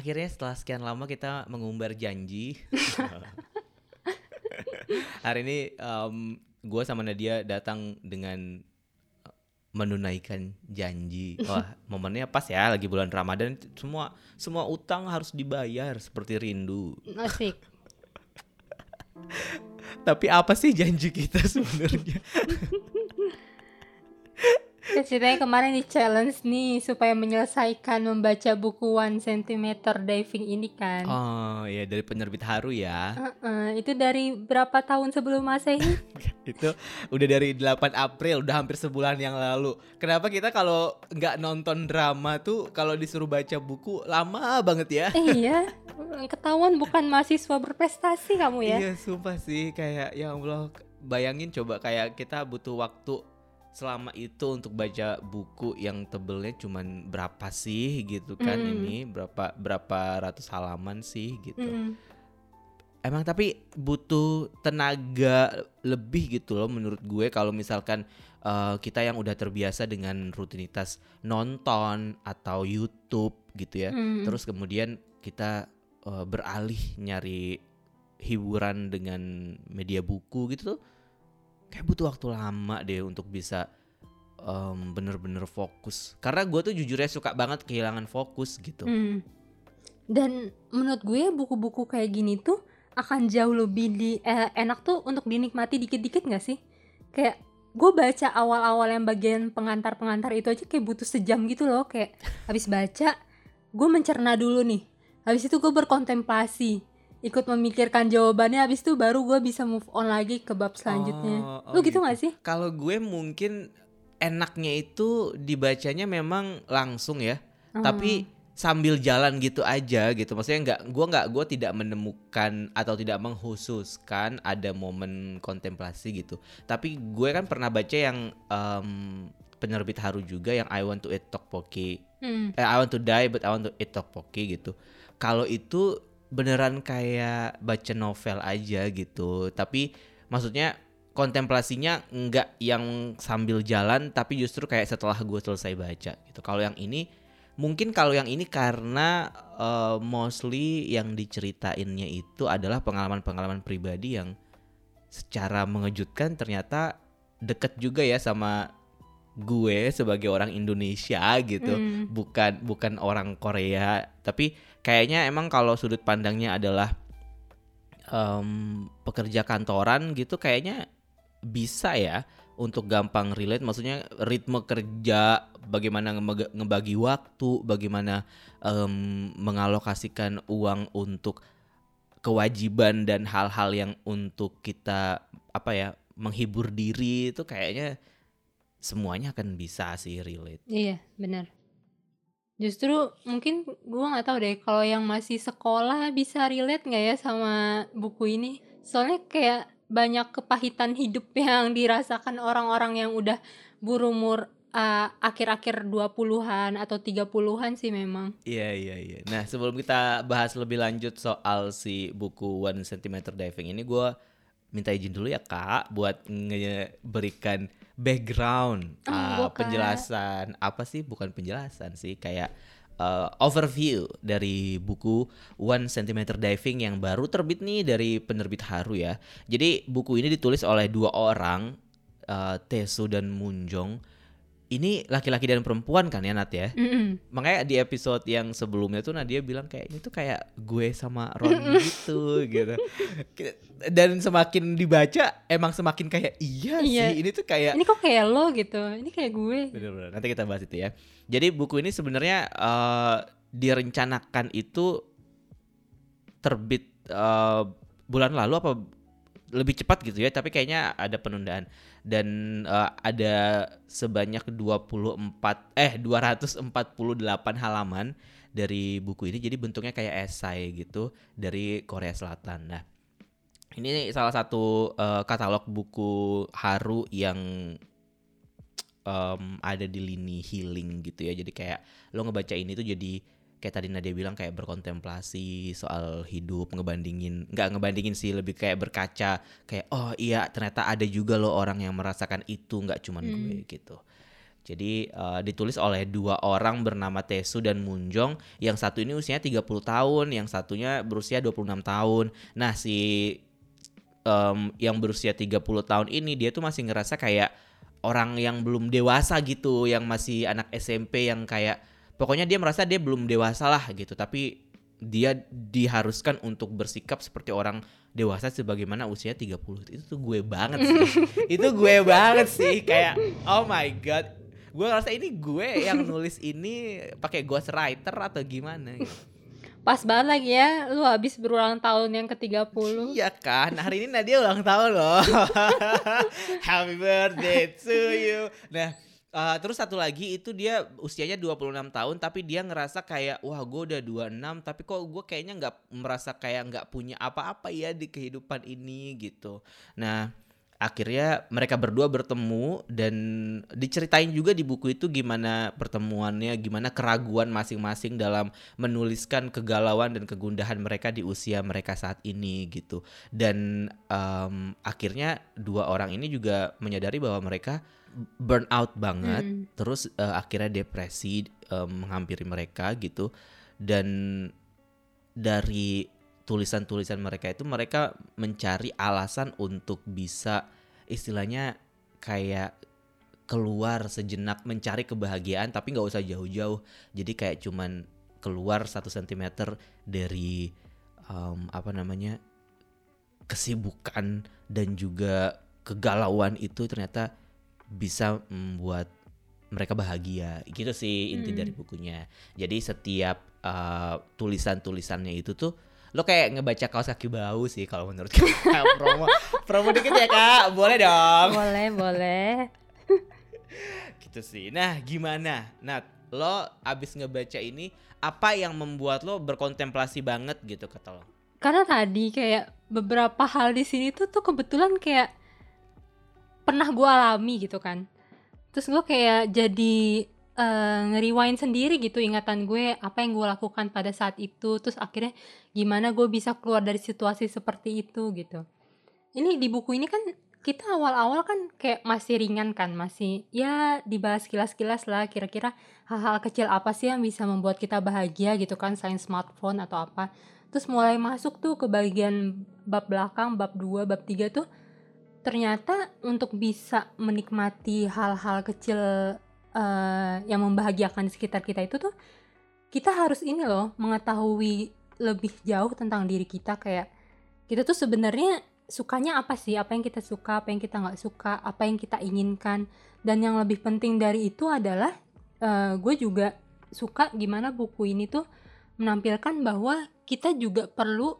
akhirnya setelah sekian lama kita mengumbar janji. Hari ini um, gue sama Nadia datang dengan uh, menunaikan janji. Wah, momennya pas ya lagi bulan Ramadan semua semua utang harus dibayar seperti rindu. Asik. Tapi apa sih janji kita sebenarnya? Ceritanya kemarin di challenge nih supaya menyelesaikan membaca buku One Centimeter Diving ini kan. oh, ya dari penerbit Haru ya. Heeh, itu dari berapa tahun sebelum masehi? itu udah dari 8 April udah hampir sebulan yang lalu kenapa kita kalau nggak nonton drama tuh kalau disuruh baca buku lama banget ya iya, ketahuan bukan mahasiswa berprestasi kamu ya. iya sumpah sih kayak ya Allah bayangin coba kayak kita butuh waktu selama itu untuk baca buku yang tebelnya cuman berapa sih gitu kan Mm. ini berapa berapa ratus halaman sih gitu Mm-mm. Emang tapi butuh tenaga lebih gitu loh menurut gue kalau misalkan eh, kita yang udah terbiasa dengan rutinitas nonton atau YouTube gitu ya. Mm. Terus kemudian kita eh, beralih nyari hiburan dengan media buku gitu tuh kayak butuh waktu lama deh untuk bisa em, bener-bener fokus. Karena gue tuh jujurnya suka banget kehilangan fokus gitu. Mm. Dan menurut gue buku-buku kayak gini tuh akan jauh lebih di eh, enak tuh untuk dinikmati dikit-dikit gak sih? Kayak gue baca awal-awal yang bagian pengantar-pengantar itu aja kayak butuh sejam gitu loh kayak habis baca gue mencerna dulu nih habis itu gue berkontemplasi ikut memikirkan jawabannya habis itu baru gue bisa move on lagi ke bab selanjutnya Oh, oh lu gitu gak sih Kalau gue mungkin enaknya itu dibacanya memang langsung ya, Hmm. tapi sambil jalan gitu aja gitu. Maksudnya nggak, gue nggak, gue tidak menemukan atau tidak menghususkan ada momen kontemplasi gitu. Tapi gue kan pernah baca yang em, penerbit Haru juga yang I Want to Eat Tteokbokki. Hmm. Eh, I want to die but I want to eat tteokbokki gitu. Kalau itu beneran kayak baca novel aja gitu. Tapi maksudnya kontemplasinya nggak yang sambil jalan tapi justru kayak setelah gue selesai baca gitu. Kalau yang ini mungkin kalau yang ini karena eh, mostly yang diceritainnya itu adalah pengalaman-pengalaman pribadi yang secara mengejutkan ternyata deket juga ya sama gue sebagai orang Indonesia gitu Hmm. bukan bukan orang Korea tapi kayaknya emang kalau sudut pandangnya adalah em, pekerja kantoran gitu kayaknya bisa ya untuk gampang relate maksudnya ritme kerja bagaimana nge- ngebagi waktu bagaimana em, mengalokasikan uang untuk kewajiban dan hal-hal yang untuk kita apa ya menghibur diri itu kayaknya semuanya akan bisa sih relate Iya, benar. Justru mungkin gua nggak tahu deh kalau yang masih sekolah bisa relate nggak ya sama buku ini. Soalnya kayak banyak kepahitan hidup yang dirasakan orang-orang yang udah berumur uh, akhir-akhir 20-an atau 30-an sih memang. Iya iya iya. Nah sebelum kita bahas lebih lanjut soal si buku One Centimeter Diving ini, gue minta izin dulu ya kak buat ngeberikan background, Oh, Kak. penjelasan apa sih? Bukan penjelasan sih, kayak uh, overview dari buku One Centimeter Diving yang baru terbit nih dari penerbit Haru ya. Jadi buku ini ditulis oleh dua orang, uh, Tesu dan Munjong. Ini laki-laki dan perempuan kan ya Nat ya? Mm-mm. makanya di episode yang sebelumnya tuh Nadia bilang kayak ini tuh kayak gue sama Ron gitu gitu dan semakin dibaca emang semakin kayak iya, Iya. sih ini tuh kayak Ini kok kayak lo gitu. Ini kayak gue. bener-bener nanti kita bahas itu ya jadi buku ini sebenarnya eh, direncanakan itu terbit eh, bulan lalu apa lebih cepat gitu ya tapi kayaknya ada penundaan dan eh, ada sebanyak 24 eh 248 halaman dari buku ini jadi bentuknya kayak esai gitu dari Korea Selatan. Nah, ini salah satu eh, katalog buku Haru yang em, ada di lini healing gitu ya. Jadi kayak lo ngebaca ini tuh jadi kayak tadi Nadia bilang kayak berkontemplasi soal hidup, ngebandingin nggak ngebandingin sih lebih kayak berkaca kayak oh iya ternyata ada juga lo orang yang merasakan itu nggak cuman Hmm. gue gitu. Jadi uh, ditulis oleh dua orang bernama Tesu dan Munjong. Yang satu ini usianya 30 tahun, yang satunya berusia 26 tahun. Nah, si um, yang berusia 30 tahun ini dia tuh masih ngerasa kayak orang yang belum dewasa gitu, yang masih anak SMP yang kayak pokoknya dia merasa dia belum dewasa lah gitu, tapi dia diharuskan untuk bersikap seperti orang dewasa sebagaimana usia 30 itu tuh gue banget sih. Itu gue banget sih kayak oh my god. Gue ngerasa ini gue yang nulis ini pakai ghostwriter atau gimana gitu. Pas banget lagi ya, lu habis berulang tahun yang ke-30 Iya kan, hari ini Nadia ulang tahun loh. Happy birthday to you. Nah, uh, terus satu lagi itu dia usianya 26 tahun Tapi dia ngerasa kayak, wah gue udah 26 Tapi kok gue kayaknya nggak merasa kayak nggak punya apa-apa ya di kehidupan ini gitu Nah, akhirnya mereka berdua bertemu dan diceritain juga di buku itu gimana pertemuannya, gimana keraguan masing-masing dalam menuliskan kegalauan dan kegundahan mereka di usia mereka saat ini gitu. Dan um, akhirnya dua orang ini juga menyadari bahwa mereka burn out banget, mm. terus uh, akhirnya depresi um, menghampiri mereka gitu. Dan dari tulisan-tulisan mereka itu mereka mencari alasan untuk bisa istilahnya kayak keluar sejenak mencari kebahagiaan tapi nggak usah jauh-jauh jadi kayak cuman keluar satu sentimeter dari um, apa namanya kesibukan dan juga kegalauan itu ternyata bisa membuat mereka bahagia. Gitu sih inti hmm. dari bukunya. Jadi setiap uh, tulisan-tulisannya itu tuh lo kayak ngebaca kaos kaki bau sih kalau menurut gue promo promo dikit ya kak. Boleh dong. Boleh boleh. Gitu sih. Nah gimana? Nat lo abis ngebaca ini apa yang membuat lo berkontemplasi banget gitu kata lo? Karena tadi kayak beberapa hal di sini tuh tuh kebetulan kayak pernah gue alami gitu kan. Terus gue kayak jadi uh, nge-rewind sendiri gitu ingatan gue apa yang gue lakukan pada saat itu. Terus akhirnya gimana gue bisa keluar dari situasi seperti itu gitu. Ini di buku ini kan kita awal-awal kan kayak masih ringan kan masih ya dibahas kilas-kilas lah kira-kira hal-hal kecil apa sih yang bisa membuat kita bahagia gitu kan selain smartphone atau apa. Terus mulai masuk tuh ke bagian bab belakang bab 2 bab 3 tuh ternyata untuk bisa menikmati hal-hal kecil uh, yang membahagiakan di sekitar kita itu tuh kita harus ini loh mengetahui lebih jauh tentang diri kita. Kayak kita tuh sebenarnya sukanya apa sih? Apa yang kita suka apa yang kita nggak suka apa yang kita inginkan. Dan yang lebih penting dari itu adalah uh, gue juga suka gimana buku ini tuh menampilkan bahwa kita juga perlu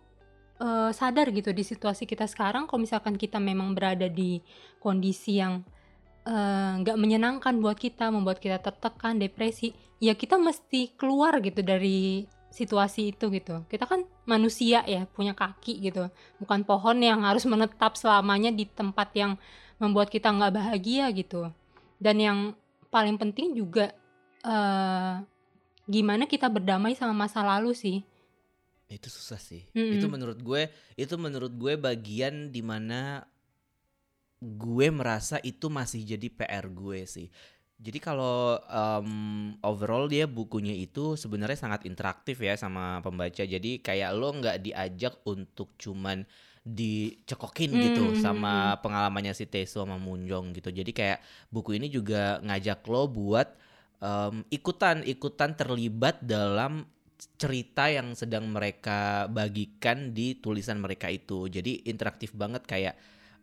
uh, sadar gitu di situasi kita sekarang kalau misalkan kita memang berada di kondisi yang Eh, nggak uh, menyenangkan buat kita, membuat kita tertekan, depresi, ya kita mesti keluar gitu dari situasi itu gitu. Kita kan manusia ya, punya kaki gitu, bukan pohon yang harus menetap selamanya di tempat yang membuat kita nggak bahagia gitu. Dan yang paling penting juga uh, gimana kita berdamai sama masa lalu sih. Itu susah sih. Mm -hmm. Itu menurut gue, itu menurut gue bagian di mana gue merasa itu masih jadi PR gue sih. Jadi kalau um, overall dia bukunya itu sebenarnya sangat interaktif ya sama pembaca. Jadi kayak lo nggak diajak untuk cuman dicekokin mm, gitu hmm, sama hmm. pengalamannya si Teso sama Munjong gitu. Jadi kayak buku ini juga ngajak lo buat um, ikutan ikutan terlibat dalam cerita yang sedang mereka bagikan di tulisan mereka itu. Jadi interaktif banget kayak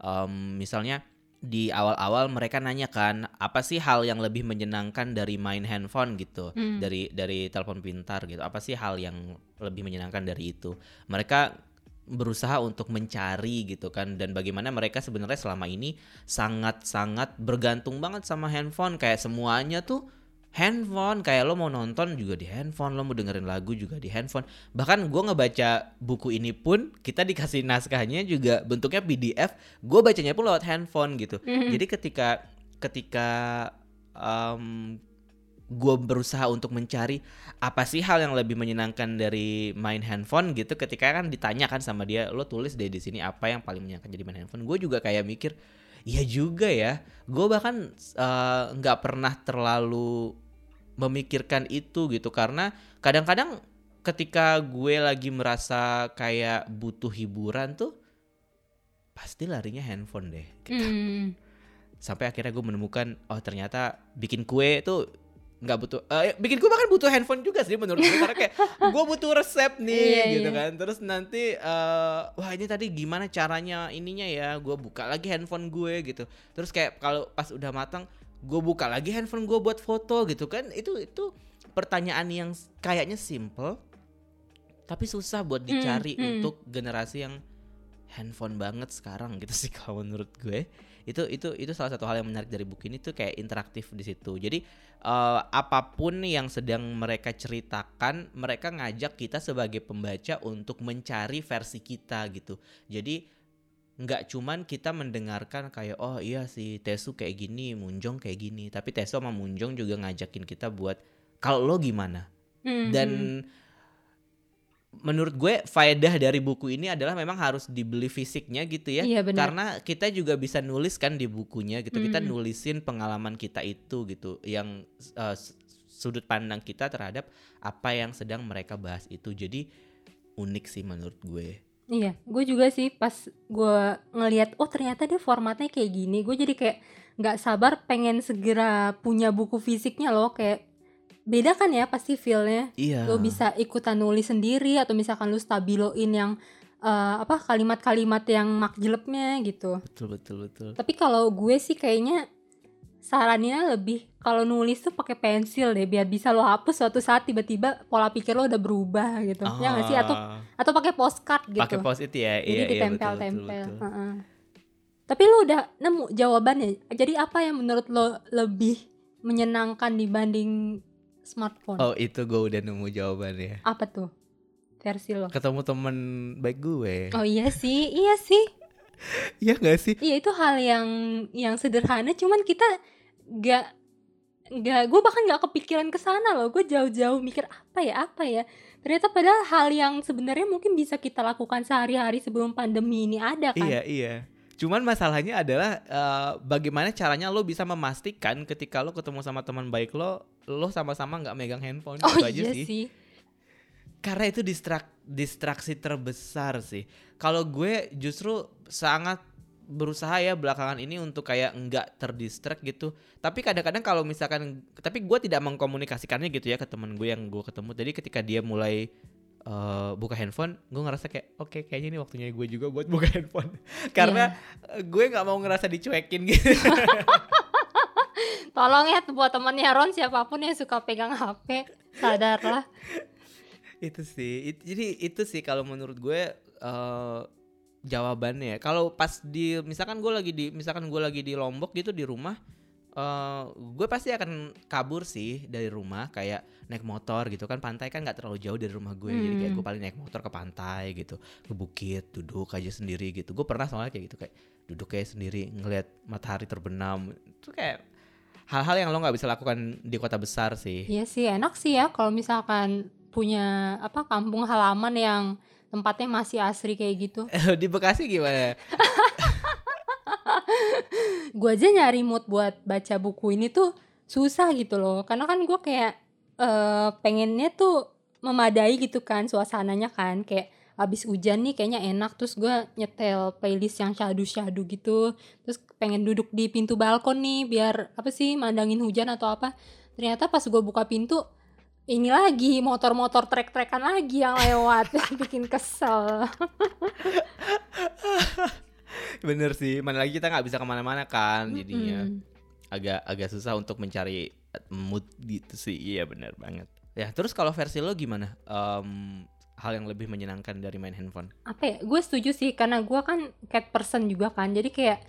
um, misalnya di awal-awal mereka nanya kan apa sih hal yang lebih menyenangkan dari main handphone? gitu. Hmm. dari dari telepon pintar gitu. Apa sih hal yang lebih menyenangkan dari itu? Mereka berusaha untuk mencari gitu kan dan bagaimana mereka sebenarnya selama ini sangat-sangat bergantung banget sama handphone. Kayak semuanya tuh handphone. Kayak lo mau nonton juga di handphone lo mau dengerin lagu juga di handphone. Bahkan gue ngebaca buku ini pun kita dikasih naskahnya juga bentuknya PDF gue bacanya pun lewat handphone gitu. Mm-hmm. jadi ketika ketika um, gue berusaha untuk mencari apa sih hal yang lebih menyenangkan dari main handphone gitu ketika kan ditanyakan sama dia lo tulis deh di sini apa yang paling menyenangkan jadi main handphone? Gue juga kayak mikir iya juga ya. Gue bahkan eh, nggak pernah terlalu memikirkan itu gitu karena kadang-kadang ketika gue lagi merasa kayak butuh hiburan tuh pasti larinya handphone deh gitu. Hmm. sampai akhirnya gue menemukan oh ternyata bikin kue tuh nggak butuh eh, bikin kue bahkan butuh handphone juga sih menurut gue karena kayak gue butuh resep nih Iya, gitu iya. kan terus nanti eh, wah ini tadi gimana caranya ininya ya gue buka lagi handphone gue gitu terus kayak kalau pas udah matang gue buka lagi handphone gue buat foto gitu kan. Itu itu pertanyaan yang kayaknya simple tapi susah buat Hmm, dicari hmm. untuk generasi yang handphone banget sekarang gitu sih kalau menurut gue. Itu itu itu salah satu hal yang menarik dari buku ini tuh kayak interaktif di situ. Jadi eh, apa pun yang sedang mereka ceritakan mereka ngajak kita sebagai pembaca untuk mencari versi kita gitu. Jadi nggak cuman kita mendengarkan kayak oh iya si Tesu kayak gini Munjong kayak gini. Tapi Tesu sama Munjong juga ngajakin kita buat kalau lo gimana? Hmm, dan hmm. menurut gue faedah dari buku ini adalah memang harus dibeli fisiknya gitu ya. Iya, karena kita juga bisa nulis kan di bukunya gitu. Kita Mm. nulisin pengalaman kita itu gitu yang uh, sudut pandang kita terhadap apa yang sedang mereka bahas itu. Jadi unik sih menurut gue Iya, gue juga sih pas gue ngelihat oh ternyata dia formatnya kayak gini, gue jadi kayak nggak sabar pengen segera punya buku fisiknya loh kayak beda kan ya pasti feelnya. iya Lo bisa ikutan nulis sendiri atau misalkan lu stabiloin yang eh, apa kalimat-kalimat yang makjelepnya gitu. betul betul betul Tapi kalau gue sih kayaknya sarannya lebih kalau nulis tuh pakai pensil deh biar bisa lo hapus suatu saat tiba-tiba pola pikir lo udah berubah gitu. Ya nggak sih atau Ah, atau pakai postcard gitu. pakai post it ya Jadi iya, iya, ditempel-tempel. betul, betul. Heeh. Tapi lu udah nemu jawabannya. Jadi apa yang menurut lo lebih menyenangkan dibanding smartphone? oh itu gue udah nemu jawabannya Apa tuh? Versi lo. ketemu temen baik gue Oh iya sih, iya sih. iya gak sih? Iya itu hal yang yang sederhana cuman kita gak gak gue bahkan gak kepikiran ke sana loh. Gue jauh-jauh mikir apa ya apa ya? Ternyata padahal hal yang sebenarnya mungkin bisa kita lakukan sehari-hari sebelum pandemi ini ada kan? Iya iya. Cuman masalahnya adalah eh, bagaimana caranya lo bisa memastikan ketika lo ketemu sama teman baik lo, lo sama-sama nggak megang handphone oh itu aja iya sih. sih Karena itu distrak distraksi terbesar sih. Kalau gue justru sangat berusaha ya belakangan ini untuk kayak nggak terdistract gitu. Tapi kadang-kadang kalau misalkan, tapi gue tidak mengkomunikasikannya gitu ya ke teman gue yang gue ketemu. Jadi ketika dia mulai eh, buka handphone, gue ngerasa kayak oke kayaknya ini waktunya gue juga buat buka handphone. Karena eh, gue nggak mau ngerasa dicuekin gitu. tolong ya buat temannya Ron siapa pun yang suka pegang HP sadarlah itu sih It- jadi itu sih kalau menurut gue eh jawabannya. Kalau pas di misalkan gue lagi di misalkan gue lagi di lombok gitu di rumah eh gue pasti akan kabur sih dari rumah kayak naik motor gitu kan pantai kan nggak terlalu jauh dari rumah gue. Jadi kayak Hmm. gue paling naik motor ke pantai gitu ke bukit duduk aja sendiri gitu. Gue pernah soalnya kayak gitu kayak duduk kayak sendiri ngelihat matahari terbenam. Itu kayak hal-hal yang lo nggak bisa lakukan di kota besar sih. Iya sih enak sih ya kalau misalkan punya apa kampung halaman yang tempatnya masih asri kayak gitu. di Bekasi gimana? Gue aja nyari mood buat baca buku ini tuh susah gitu loh. Karena kan gue kayak eh, pengennya tuh memadai gitu kan suasananya kan. Kayak abis hujan nih kayaknya enak. Terus gue nyetel playlist yang syahdu-syahdu gitu. Terus pengen duduk di pintu balkon nih biar apa sih mandangin hujan atau apa. Ternyata pas gue buka pintu ini lagi motor-motor trek-trekan lagi yang lewat bikin kesel Bener sih, mana lagi kita nggak bisa ke mana-mana kan, jadinya Mm-mm. agak agak susah untuk mencari mood gitu sih. Iya bener banget. Ya terus kalau versi lo gimana? Em, hal yang lebih menyenangkan dari main handphone? apa ya gue setuju sih karena gue kan cat person juga kan jadi kayak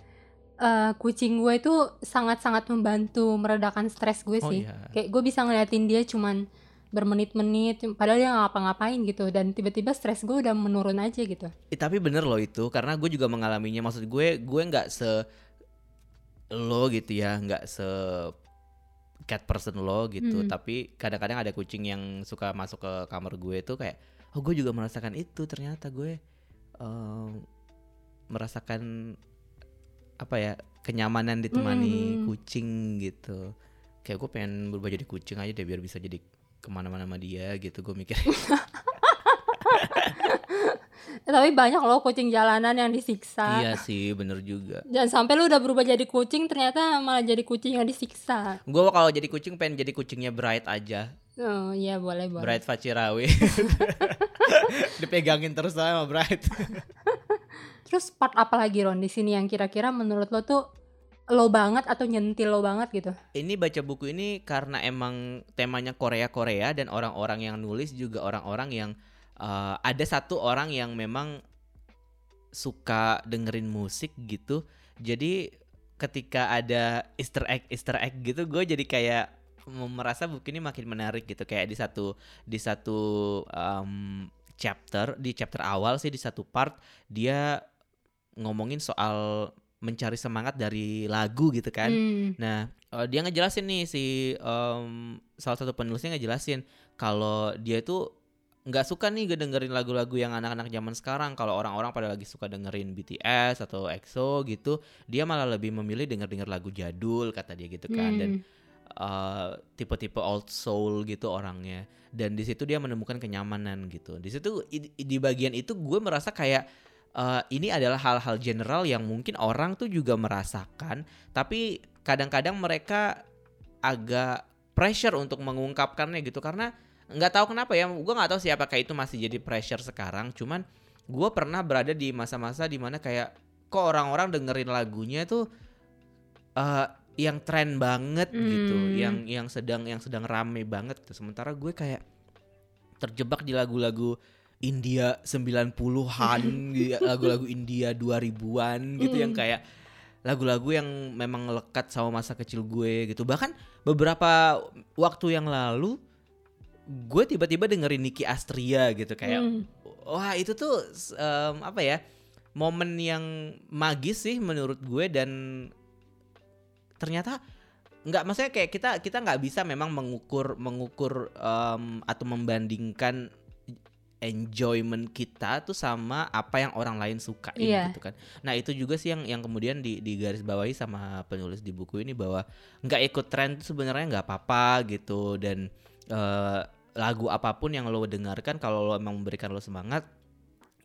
eh, kucing gue itu sangat-sangat membantu meredakan stres gue Oh sih iya. kayak gue bisa ngeliatin dia cuman bermenit-menit padahal dia nggak ngapa-ngapain gitu dan tiba-tiba stres gue udah menurun aja gitu Eh, tapi bener loh itu, karena gue juga mengalaminya. Maksud gue, gue nggak se lo gitu ya, nggak se cat person lo gitu. Hmm. Tapi kadang-kadang ada kucing yang suka masuk ke kamar gue tuh kayak, oh gue juga merasakan itu. Ternyata gue em, merasakan apa ya kenyamanan ditemani Mm-mm. kucing gitu kayak gue pengen berubah jadi kucing aja deh biar bisa jadi ke mana-mana sama dia gitu gue mikir. Tapi banyak loh kucing jalanan yang disiksa. Iya sih bener juga. Jangan sampai lu udah berubah jadi kucing ternyata malah jadi kucing yang disiksa. Gue kalau jadi kucing pengen jadi kucingnya Bright aja. Oh iya boleh boleh. Bright Facirawi dipegangin terus sama Bright. Terus part apa lagi Ron di sini yang kira-kira menurut lo tuh lo banget atau nyentil lo banget gitu? Ini baca buku ini karena emang temanya Korea Korea dan orang-orang yang nulis juga orang-orang yang eh, ada satu orang yang memang suka dengerin musik gitu. Jadi ketika ada Easter egg Easter egg gitu gue jadi kayak merasa buku ini makin menarik gitu. Kayak di satu di satu em, chapter di chapter awal sih di satu part dia ngomongin soal mencari semangat dari lagu gitu kan Hmm. Nah, eh, dia ngejelasin nih si em, salah satu penulisnya ngejelasin kalau dia itu nggak suka nih dengerin lagu-lagu yang anak-anak zaman sekarang. Kalau orang-orang pada lagi suka dengerin BTS atau EXO gitu, dia malah lebih memilih denger-denger lagu jadul kata dia gitu kan. Dan Hmm. eh, tipe-tipe old soul gitu orangnya. Dan di situ dia menemukan kenyamanan gitu. Di situ di bagian itu gue merasa kayak eh, ini adalah hal-hal general yang mungkin orang tuh juga merasakan, tapi kadang-kadang mereka agak pressure untuk mengungkapkannya gitu karena nggak tahu kenapa ya, gue nggak tahu sih apakah itu masih jadi pressure sekarang. Cuman gue pernah berada di masa-masa di mana kayak kok orang-orang dengerin lagunya tuh eh yang tren banget gitu, Hmm. yang yang sedang yang sedang rame banget gitu. Sementara gue kayak terjebak di lagu-lagu India 90-an, gitu, lagu-lagu India 2000-an gitu yang Mm. kayak lagu-lagu yang memang lekat sama masa kecil gue gitu. Bahkan beberapa waktu yang lalu gue tiba-tiba dengerin Nicky Astria gitu kayak Hmm. wah itu tuh em, apa ya momen yang magis sih menurut gue dan ternyata nggak maksudnya kayak kita kita nggak bisa memang mengukur mengukur em, atau membandingkan enjoyment kita tuh sama apa yang orang lain sukain Iya. gitu kan. Nah itu juga sih yang yang kemudian di di garis bawahi sama penulis di buku ini bahwa nggak ikut tren tuh sebenarnya nggak apa-apa gitu dan eh, lagu apa pun yang lo dengarkan kalau lo emang memberikan lo semangat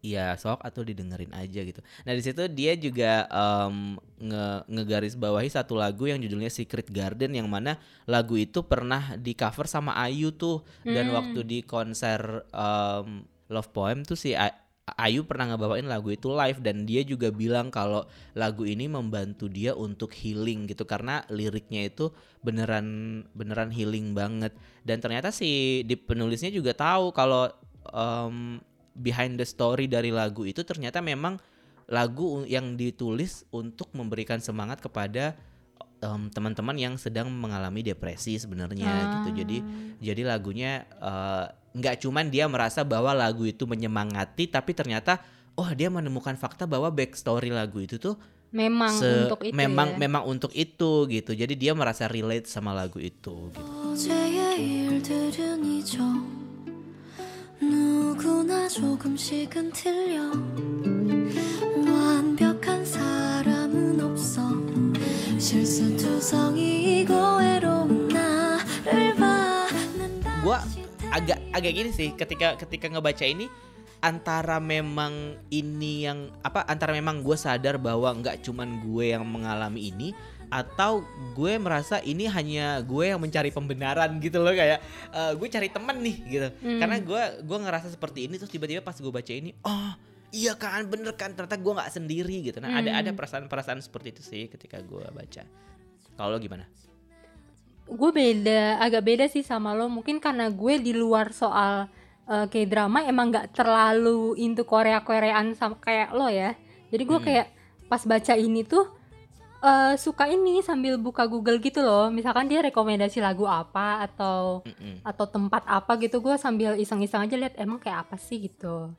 ya sok atau didengerin aja gitu. Nah di situ dia juga em, nge ngegaris bawahi satu lagu yang judulnya Secret Garden yang mana lagu itu pernah di cover sama Ayu tuh dan Hmm. waktu di konser em, Love Poem tuh si A- Ayu pernah ngebawain lagu itu live dan dia juga bilang kalau lagu ini membantu dia untuk healing gitu karena liriknya itu beneran beneran healing banget dan ternyata si di penulisnya juga tahu kalau em, behind the story dari lagu itu ternyata memang lagu yang ditulis untuk memberikan semangat kepada em, teman-teman yang sedang mengalami depresi sebenarnya gitu jadi Ah. jadi lagunya eh, nggak cuman dia merasa bahwa lagu itu menyemangati tapi ternyata oh dia menemukan fakta bahwa backstory lagu itu tuh memang se- untuk itu memang ya. memang untuk itu gitu jadi dia merasa relate sama lagu itu gitu. 어제의 일들은 잊어 누구나 조금씩은 틀려 완벽한 사람은 없어 실수투성이고 외로운 나를 받는다 Gua agak agak gini sih ketika ketika ngebaca ini antara memang ini yang apa antara memang gue sadar bahwa nggak cuman gue yang mengalami ini atau gue merasa ini hanya gue yang mencari pembenaran gitu loh kayak eh, gue cari temen nih gitu Hmm. karena gue gue ngerasa seperti ini terus tiba-tiba pas gue baca ini oh iya kan bener kan ternyata gue nggak sendiri gitu nah ada Hmm. ada perasaan-perasaan seperti itu sih ketika gue baca kalau lo gimana gue beda agak beda sih sama lo mungkin karena gue di luar soal uh, kayak drama emang nggak terlalu into Korea Koreaan sama kayak lo ya jadi gue Hmm. kayak pas baca ini tuh eh, suka ini sambil buka Google gitu loh misalkan dia rekomendasi lagu apa atau Mm-mm. atau tempat apa gitu gue sambil iseng-iseng aja lihat emang kayak apa sih gitu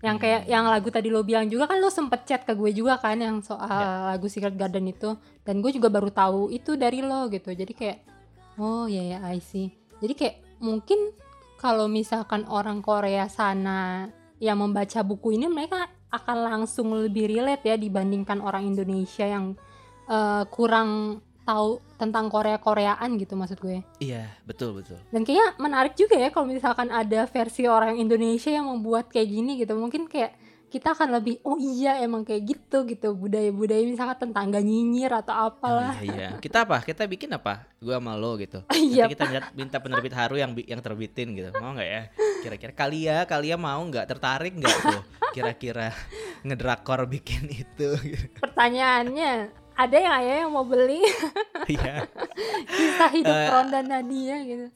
yang kayak Hmm. yang lagu tadi lo bilang juga kan lo sempet chat ke gue juga kan yang soal Ya. lagu Secret Garden itu dan gue juga baru tahu itu dari lo gitu jadi kayak oh ya ya I see jadi kayak mungkin kalau misalkan orang Korea sana yang membaca buku ini mereka akan langsung lebih relate ya dibandingkan orang Indonesia yang eh, kurang tahu tentang Korea-Koreaan gitu maksud gue. Iya, betul betul. Dan kayaknya menarik juga ya kalau misalkan ada versi orang Indonesia yang membuat kayak gini gitu. Mungkin kayak kita akan lebih oh iya emang kayak gitu gitu budaya-budaya misalkan tetangga nyinyir atau apalah. Oh, iya, iya. Kita apa? Kita bikin apa? Gua sama lo gitu. Iya, Nanti kita minta, minta penerbit haru yang yang terbitin gitu. Mau nggak ya? Kira-kira Kalia, Kalia mau nggak? Tertarik nggak tuh? Kira-kira ngedrakor bikin itu? Pertanyaannya ada yang ayah yang mau beli Iya. kisah hidup Eh, Ron dan Nadia gitu.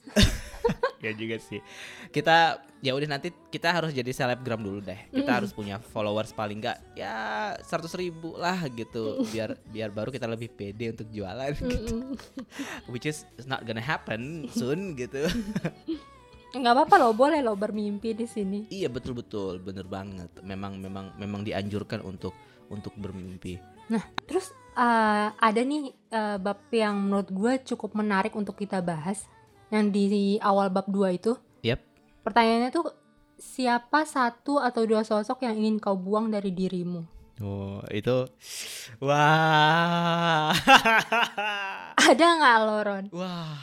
ya juga sih. Kita ya udah nanti kita harus jadi selebgram dulu deh. Kita Mm. harus punya followers paling nggak ya 100 ribu lah gitu. Biar biar baru kita lebih pede untuk jualan. gitu. Which is not gonna happen soon gitu. nggak apa-apa loh boleh loh bermimpi di sini Iya betul betul bener banget. Memang memang memang dianjurkan untuk untuk bermimpi. terus eh, ada nih eh, bab yang menurut gue cukup menarik untuk kita bahas. Yang di awal bab 2 itu. Yap. pertanyaannya tuh siapa satu atau dua sosok yang ingin kau buang dari dirimu? Oh itu wah. Ada nggak lo Ron? Wah.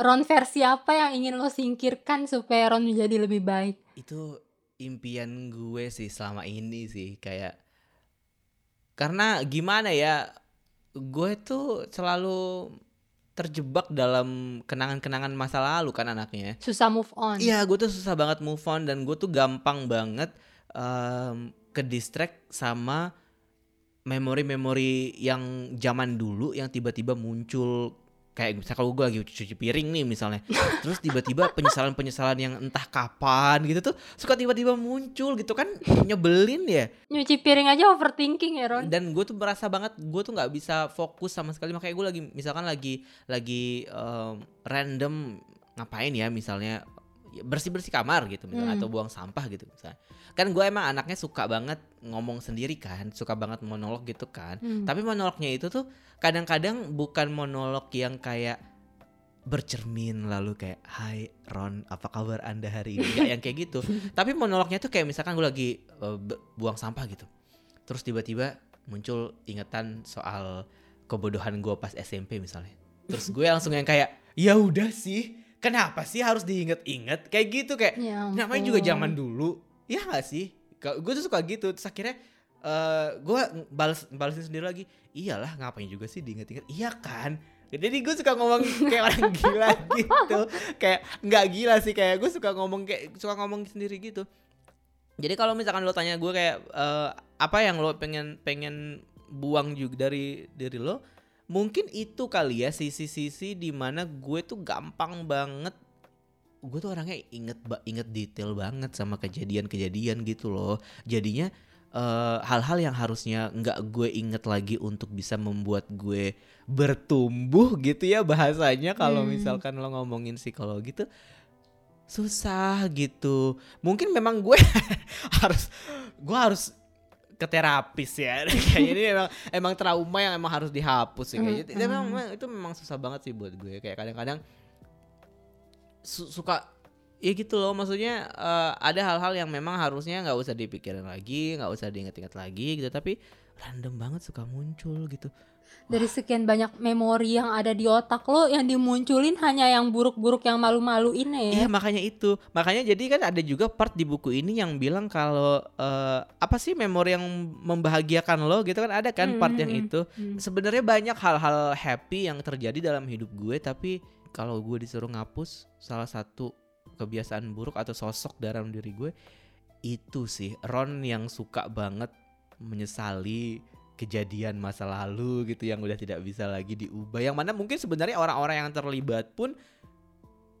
Ron versi apa yang ingin lo singkirkan supaya Ron menjadi lebih baik? Itu impian gue sih selama ini sih kayak karena gimana ya gue tuh selalu terjebak dalam kenangan-kenangan masa lalu kan anaknya. Susah move on. Iya, gue tuh susah banget move on dan gue tuh gampang banget em, ke distract sama memori-memori yang zaman dulu yang tiba-tiba muncul kayak misalnya kalau gue lagi cuci piring nih misalnya terus tiba-tiba penyesalan-penyesalan yang entah kapan gitu tuh suka tiba-tiba muncul gitu kan nyebelin ya. Nyuci piring aja overthinking ya Ron. Dan gue tuh merasa banget gue tuh nggak bisa fokus sama sekali. Makanya gue lagi misalkan lagi lagi em, random ngapain ya misalnya bersih bersih kamar gitu misalnya Hmm. atau buang sampah gitu misalnya. Kan gue emang anaknya suka banget ngomong sendiri kan suka banget monolog gitu kan. Hmm. tapi monolognya itu tuh kadang-kadang bukan monolog yang kayak bercermin lalu kayak Hai Ron apa kabar anda hari ini? Nggak yang kayak gitu. Tapi monolognya tuh kayak misalkan gue lagi bu- buang sampah gitu. Terus tiba-tiba muncul ingatan soal kebodohan gue pas SMP misalnya. Terus gue langsung yang kayak ya udah sih kenapa sih harus diinget-inget? Kayak gitu kayak Ya namanya juga zaman dulu. Ya gak sih? Gue tuh suka gitu terus akhirnya eh gue balas balesin sendiri lagi iyalah ngapain juga sih diinget-inget? Iya kan? Jadi gue suka ngomong kayak orang gila gitu. Kayak nggak gila sih kayak gue suka ngomong kayak suka ngomong sendiri gitu. Jadi kalau misalkan lo tanya gue kayak eh, apa yang lo pengen pengen buang juga dari diri lo mungkin itu kali ya sisi-sisi di mana gue tuh gampang banget gue tuh orangnya inget inget detail banget sama kejadian-kejadian gitu loh jadinya eh, hal-hal yang harusnya nggak gue inget lagi untuk bisa membuat gue bertumbuh gitu ya bahasanya kalau Hmm. misalkan lo ngomongin psikologi tuh susah gitu mungkin memang gue harus gue harus ke terapis ya. Kayaknya ini emang emang trauma yang emang harus dihapus sih. Kayaknya. Mm, itu memang, memang- itu memang susah banget sih buat gue. Kayak kadang-kadang su- suka ya gitu loh. Maksudnya eh, ada hal-hal yang memang harusnya nggak usah dipikirin lagi nggak usah diinget-inget lagi gitu. Tapi random banget suka muncul gitu dari sekian banyak memori yang ada di otak lo yang dimunculin hanya yang buruk-buruk yang malu-maluin ya? Iya makanya itu. Makanya jadi kan ada juga part di buku ini yang bilang kalau eh, apa sih memori yang membahagiakan lo gitu kan? Ada kan part yang Hmm, itu. hmm. sebenarnya banyak hal-hal happy yang terjadi dalam hidup gue tapi kalau gue disuruh ngapus salah satu kebiasaan buruk atau sosok dalam diri gue itu sih Ron yang suka banget menyesali kejadian masa lalu gitu yang udah tidak bisa lagi diubah yang mana mungkin sebenarnya orang-orang yang terlibat pun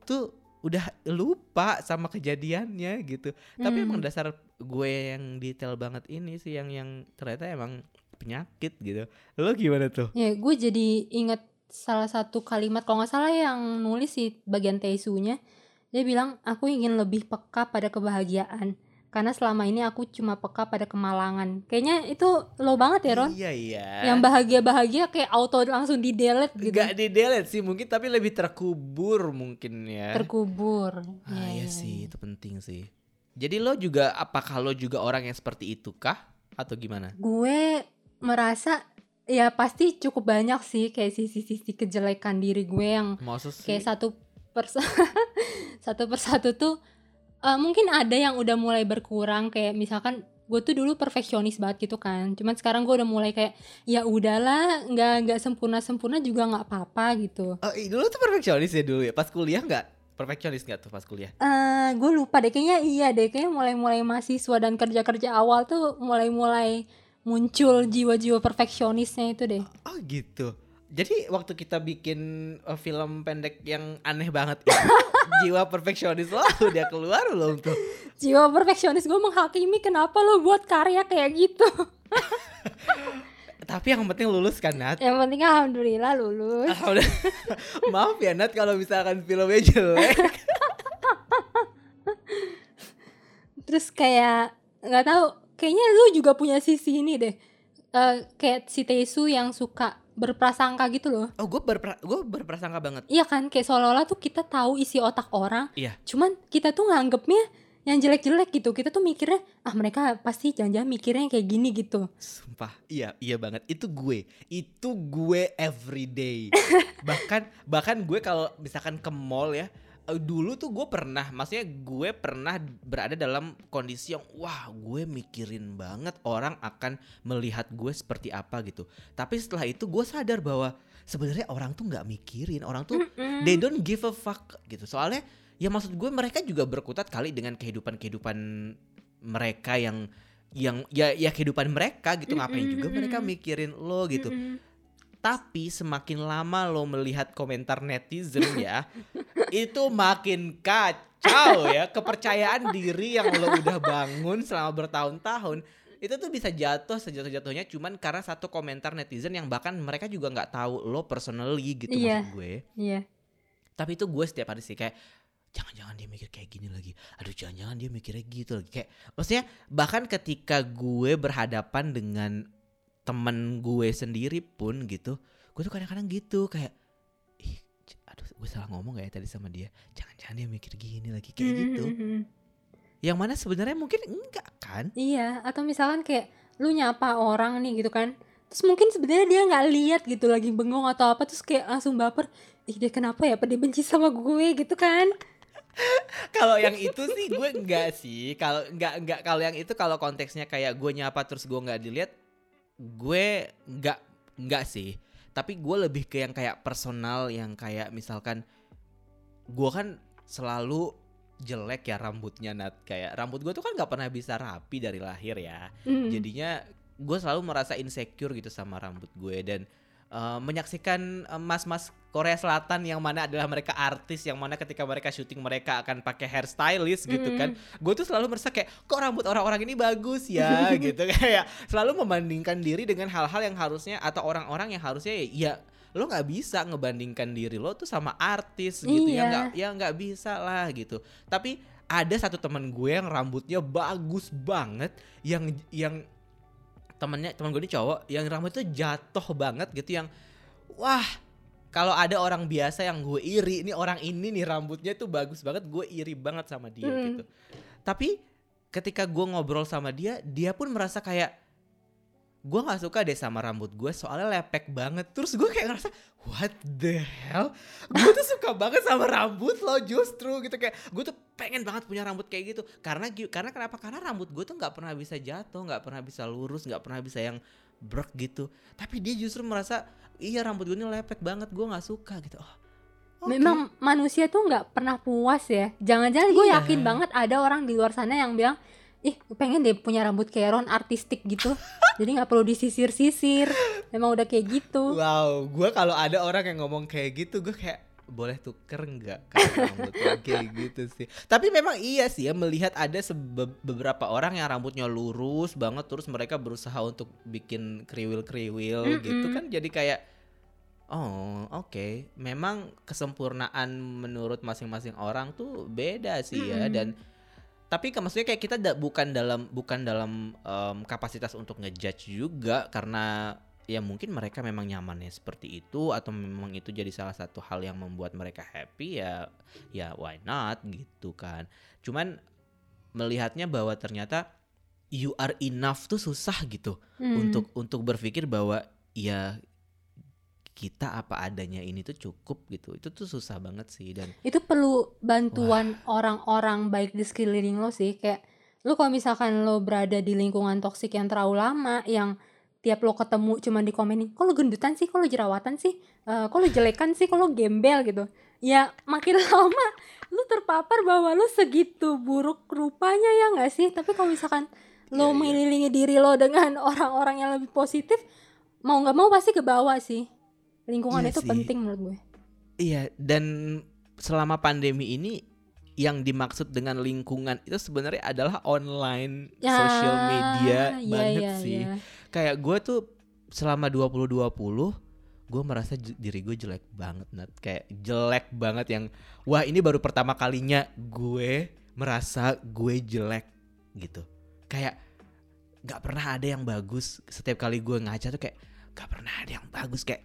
tuh udah lupa sama kejadiannya gitu tapi Hmm. emang dasar gue yang detail banget ini sih yang yang ternyata emang penyakit gitu lo gimana tuh Ya, gue jadi inget salah satu kalimat kalau nggak salah yang nulis sih bagian tesunya. Dia bilang, aku ingin lebih peka pada kebahagiaan. Karena selama ini aku cuma peka pada kemalangan. Kayaknya itu lo banget ya Ron. iya iya Yang bahagia-bahagia kayak auto langsung di delete gitu. Gak di delete sih mungkin tapi lebih terkubur mungkin ya Terkubur. ah Ya, iya ya, sih ya. itu penting sih jadi lo juga apakah lo juga orang yang seperti itu kah atau gimana Gue merasa ya pasti cukup banyak sih kayak sisi-sisi kejelekan diri gue yang Maksud sih? kayak satu persa satu persatu tuh eh, mungkin ada yang udah mulai berkurang kayak misalkan gue tuh dulu perfeksionis banget gitu kan cuman sekarang gue udah mulai kayak ya udahlah nggak nggak sempurna sempurna juga nggak apa-apa gitu Oh, dulu tuh perfeksionis ya dulu ya. Pas kuliah nggak? Perfeksionis nggak tuh pas kuliah? eh gue lupa deh kayaknya iya deh kayaknya mulai-mulai mahasiswa dan kerja-kerja awal tuh mulai-mulai muncul jiwa-jiwa perfeksionisnya itu deh Oh gitu. Jadi waktu kita bikin uh, film pendek yang aneh banget itu, jiwa perfeksionis lo udah keluar belum tuh? jiwa perfeksionis gue menghakimi kenapa lo buat karya kayak gitu Tapi yang penting lulus kan Nat? yang penting alhamdulillah lulus Alhamdulillah. Maaf ya Nat kalau misalkan filmnya jelek. terus kayak nggak tahu kayaknya lu juga punya sisi ini deh Eh, kayak si Tesu yang suka berprasangka gitu loh Oh gue berpra gue berprasangka banget. iya kan kayak seolah-olah tuh kita tahu isi otak orang Iya. cuman kita tuh nganggepnya yang jelek-jelek gitu kita tuh mikirnya ah mereka pasti jangan-jangan mikirnya kayak gini gitu Sumpah, iya iya banget. Itu gue, itu gue everyday. bahkan bahkan gue kalau misalkan ke mall ya, dulu tuh gue pernah, maksudnya gue pernah berada dalam kondisi yang wah gue mikirin banget orang akan melihat gue seperti apa gitu. Tapi setelah itu gue sadar bahwa sebenarnya orang tuh nggak mikirin, orang tuh Mm-mm. they don't give a fuck gitu. Soalnya ya maksud gue mereka juga berkutat kali dengan kehidupan-kehidupan mereka yang yang ya ya kehidupan mereka gitu ngapain juga mereka mikirin lo gitu. Mm-mm. Tapi semakin lama lo melihat komentar netizen ya, itu makin kacau ya kepercayaan diri yang lo udah bangun selama bertahun-tahun. Itu tuh bisa jatuh sejatuh-jatuhnya cuman karena satu komentar netizen yang bahkan mereka juga nggak tahu lo personally gitu Iya. maksud gue. Iya. Tapi itu gue setiap hari sih kayak jangan-jangan dia mikir kayak gini lagi. Aduh jangan-jangan dia mikirnya gitu lagi. Kayak maksudnya bahkan ketika gue berhadapan dengan temen gue sendiri pun gitu gue tuh kadang-kadang gitu kayak ih aduh gue salah ngomong gak ya tadi sama dia jangan-jangan dia mikir gini lagi kayak gitu Mm-mm. yang mana sebenarnya mungkin enggak kan Iya, atau misalkan kayak lu nyapa orang nih gitu kan. Terus mungkin sebenarnya dia nggak lihat gitu lagi bengong atau apa terus kayak langsung baper. Ih, dia kenapa ya? Apa dia benci sama gue gitu kan? kalau yang itu sih gue enggak sih kalau enggak enggak kalau yang itu kalau konteksnya kayak gue nyapa terus gue nggak dilihat gue enggak enggak sih. Tapi gue lebih ke yang kayak personal yang kayak misalkan gue kan selalu jelek ya rambutnya nat. Kayak rambut gue tuh kan nggak pernah bisa rapi dari lahir ya. Mm. jadinya gue selalu merasa insecure gitu sama rambut gue. Dan eh, menyaksikan eh, mas-mas Korea Selatan yang mana adalah mereka artis yang mana ketika mereka syuting mereka akan pakai hairstylist gitu Mm. kan. Gue tuh selalu merasa kayak kok rambut orang-orang ini bagus ya? gitu. Kayak selalu membandingkan diri dengan hal-hal yang harusnya atau orang-orang yang harusnya ya lo nggak bisa ngebandingkan diri lo tuh sama artis gitu. Ya Iya. nggak ya nggak bisa lah gitu. Tapi ada satu teman gue yang rambutnya bagus banget yang yang temennya teman gue ini cowok yang rambutnya jatuh banget gitu yang wah kalau ada orang biasa yang gue iri ini orang ini nih rambutnya tuh bagus banget gue iri banget sama dia Mm. gitu tapi ketika gue ngobrol sama dia dia pun merasa kayak gue nggak suka deh sama rambut gue soalnya lepek banget. Terus gue kayak ngerasa what the hell? Gue tuh suka banget sama rambut lo justru gitu. Kayak gue tuh pengen banget punya rambut kayak gitu. Karena karena kenapa? Karena rambut gue tuh nggak pernah bisa jatuh nggak pernah bisa lurus nggak pernah bisa yang brek gitu. Tapi dia justru merasa iya rambut gue ini lepek banget gue nggak suka gitu. Oh oke. Memang manusia tuh nggak pernah puas ya. Jangan-jangan gue Iya. yakin banget ada orang di luar sana yang bilang, ih pengen deh punya rambut kayak Ron artistik gitu. Jadi nggak perlu disisir-sisir. Memang udah kayak gitu. Wow, gue kalau ada orang yang ngomong kayak gitu, gue kayak boleh tuker nggak rambut kayak gitu sih. Tapi memang iya sih ya melihat ada sebe- beberapa orang yang rambutnya lurus banget, terus mereka berusaha untuk bikin kriwil-kriwil gitu Mm-mm. kan, jadi kayak oh oke, memang kesempurnaan menurut masing-masing orang tuh beda sih ya Mm-mm. dan tapi ke- maksudnya kayak kita da- bukan dalam bukan dalam em, kapasitas untuk ngejudge juga karena ya mungkin mereka memang nyamannya seperti itu atau memang itu jadi salah satu hal yang membuat mereka happy ya ya why not gitu kan cuman melihatnya bahwa ternyata you are enough tuh susah gitu Hmm. untuk untuk berpikir bahwa ya kita apa adanya ini tuh cukup gitu. Itu tuh susah banget sih dan itu perlu bantuan orang-orang baik di sekeliling lo sih. Kayak lo kalau misalkan lo berada di lingkungan toksik yang terlalu lama yang tiap lo ketemu cuma dikomenin kok lo gendutan sih? Kok lo jerawatan sih? Eh, kok lo jelekan sih? Kok lo gembel? gitu. Ya makin lama lo terpapar bahwa lo segitu buruk rupanya ya nggak sih? Tapi kalau misalkan lo Iya, iya. mengelilingi diri lo dengan orang-orang yang lebih positif mau nggak mau pasti ke bawah sih lingkungan Iya itu sih. penting menurut gue Iya, dan selama pandemi ini yang dimaksud dengan lingkungan itu sebenarnya adalah online Ya, social media iya, banget iya, sih. iya. Kayak gue tuh selama 2020 gue merasa diri gue jelek banget Nat. Kayak jelek banget yang wah ini baru pertama kalinya gue merasa gue jelek gitu. Kayak nggak pernah ada yang bagus setiap kali gue ngaca tuh kayak nggak pernah ada yang bagus kayak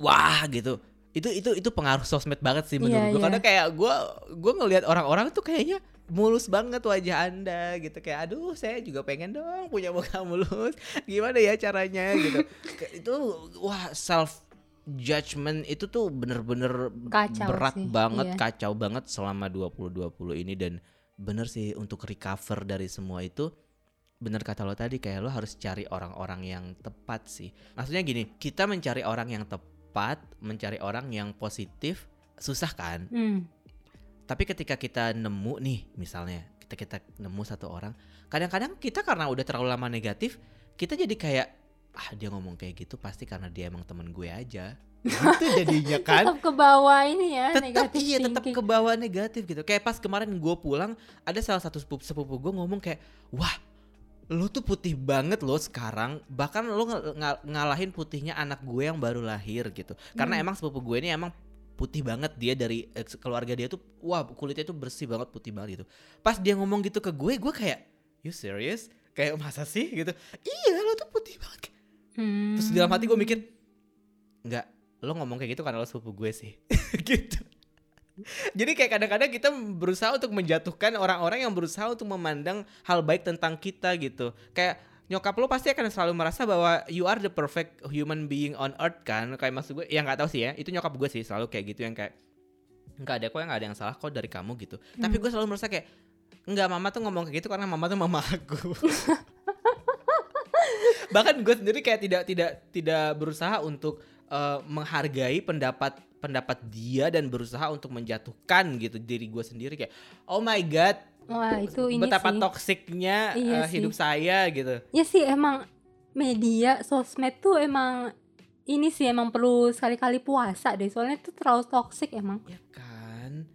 wah gitu. Itu itu itu pengaruh sosmed banget sih menurut Iya, gue iya. karena kayak gue gue ngelihat orang-orang tuh kayaknya mulus banget wajah anda gitu. Kayak aduh saya juga pengen dong punya muka mulus. Gimana ya caranya? Gitu. Itu wah self judgment itu tuh bener-bener Kacau berat sih, banget iya. kacau banget selama 2020 ini. Dan bener sih untuk recover dari semua itu bener kata lo tadi kayak lo harus cari orang-orang yang tepat sih. Maksudnya gini kita mencari orang yang tepat mencari orang yang positif susah kan? Hmm. tapi ketika kita nemu nih misalnya kita kita nemu satu orang kadang-kadang kita karena udah terlalu lama negatif kita jadi kayak ah dia ngomong kayak gitu pasti karena dia emang temen gue aja. Gitu jadinya kan tetap ke bawah ini ya tetap negatif iya tetap ke bawah negatif gitu. Kayak pas kemarin gue pulang ada salah satu sepupu, sepupu gue ngomong kayak wah lu tuh putih banget loh sekarang. Bahkan lu ng- ng- ngalahin putihnya anak gue yang baru lahir gitu. Karena Hmm. emang sepupu gue ini emang putih banget dia dari eh, keluarga dia tuh wah kulitnya tuh bersih banget putih banget gitu. Pas dia ngomong gitu ke gue gue kayak you serious? Kayak masa sih? gitu. Iya lo tuh putih banget. Hmm. Terus di dalam hati gue mikir Enggak Lo ngomong kayak gitu karena lo sepupu gue sih. Gitu Jadi kayak kadang-kadang kita berusaha untuk menjatuhkan orang-orang yang berusaha untuk memandang hal baik tentang kita gitu. Kayak nyokap lo pasti akan selalu merasa bahwa you are the perfect human being on earth kan? Kayak maksud gue, yang nggak tahu sih ya. Itu nyokap gue sih selalu kayak gitu yang kayak Enggak ada kok yang nggak ada yang salah kok dari kamu gitu. Tapi Hmm. gue selalu merasa kayak Enggak mama tuh ngomong kayak gitu karena mama tuh mama aku. Bahkan gue sendiri kayak tidak tidak tidak berusaha untuk eh, menghargai pendapat pendapat dia dan berusaha untuk menjatuhkan gitu diri gue sendiri kayak oh my god wah itu ini betapa sih. toksiknya Iya eh, sih. hidup saya gitu. Ya sih emang media sosmed tuh emang ini sih emang perlu sekali-kali puasa deh soalnya itu terlalu toksik emang. Ya kan?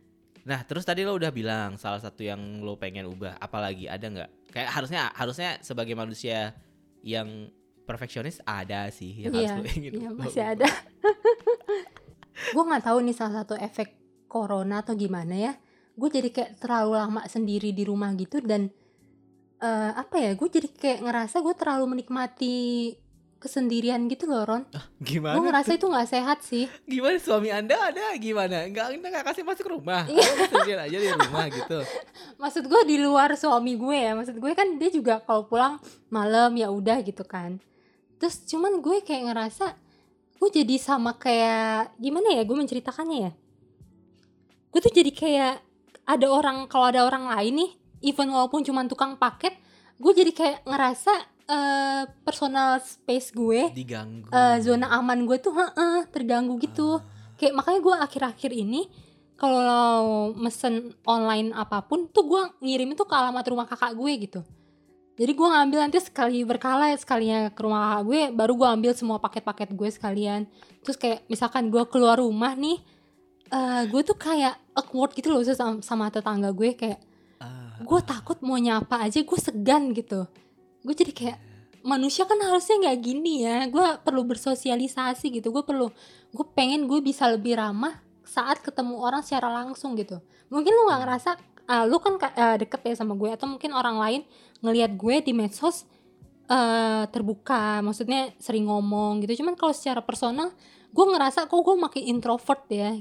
Nah terus tadi lo udah bilang salah satu yang lo pengen ubah apalagi ada nggak? Kayak harusnya harusnya sebagai manusia yang perfeksionis ada sih yang harus Iya, lo ingin iya lo masih ubah. ada gue nggak tahu nih salah satu efek corona atau gimana ya gue jadi kayak terlalu lama sendiri di rumah gitu dan eh, apa ya gue jadi kayak ngerasa gue terlalu menikmati kesendirian gitu loh Ron gimana gue ngerasa itu nggak sehat sih Gimana suami anda ada gimana? Enggak, anda nggak kasih masuk rumah. Iya. Anda sendirian aja di rumah gitu. maksud gue di luar suami gue ya maksud gue kan dia juga kalau pulang malam ya udah gitu kan terus cuman gue kayak ngerasa gue jadi sama kayak gimana ya gue menceritakannya ya? Gue tuh jadi kayak ada orang kalau ada orang lain nih even walaupun cuma tukang paket gue jadi kayak ngerasa eh, personal space gue Diganggu. eh, zona aman gue tuh heeh, terganggu gitu. Kayak makanya gue akhir-akhir ini kalau mesen online apa pun tuh gue ngirim itu ke alamat rumah kakak gue gitu jadi gue ngambil nanti sekali berkala sekalinya ke rumah kakak gue baru gue ambil semua paket-paket gue sekalian. Terus kayak misalkan gue keluar rumah nih eh gue tuh kayak awkward gitu loh sama, sama tetangga gue kayak Ah, gue takut mau nyapa aja gue segan gitu. Gue jadi kayak manusia kan harusnya nggak gini ya gue perlu bersosialisasi gitu gue perlu gue pengen gue bisa lebih ramah saat ketemu orang secara langsung gitu. Mungkin lu nggak ngerasa ah, lu kan ka- eh, deket ya sama gue atau mungkin orang lain ngelihat gue di medsos eh terbuka maksudnya sering ngomong gitu cuman kalau secara personal gue ngerasa kok gue makin introvert ya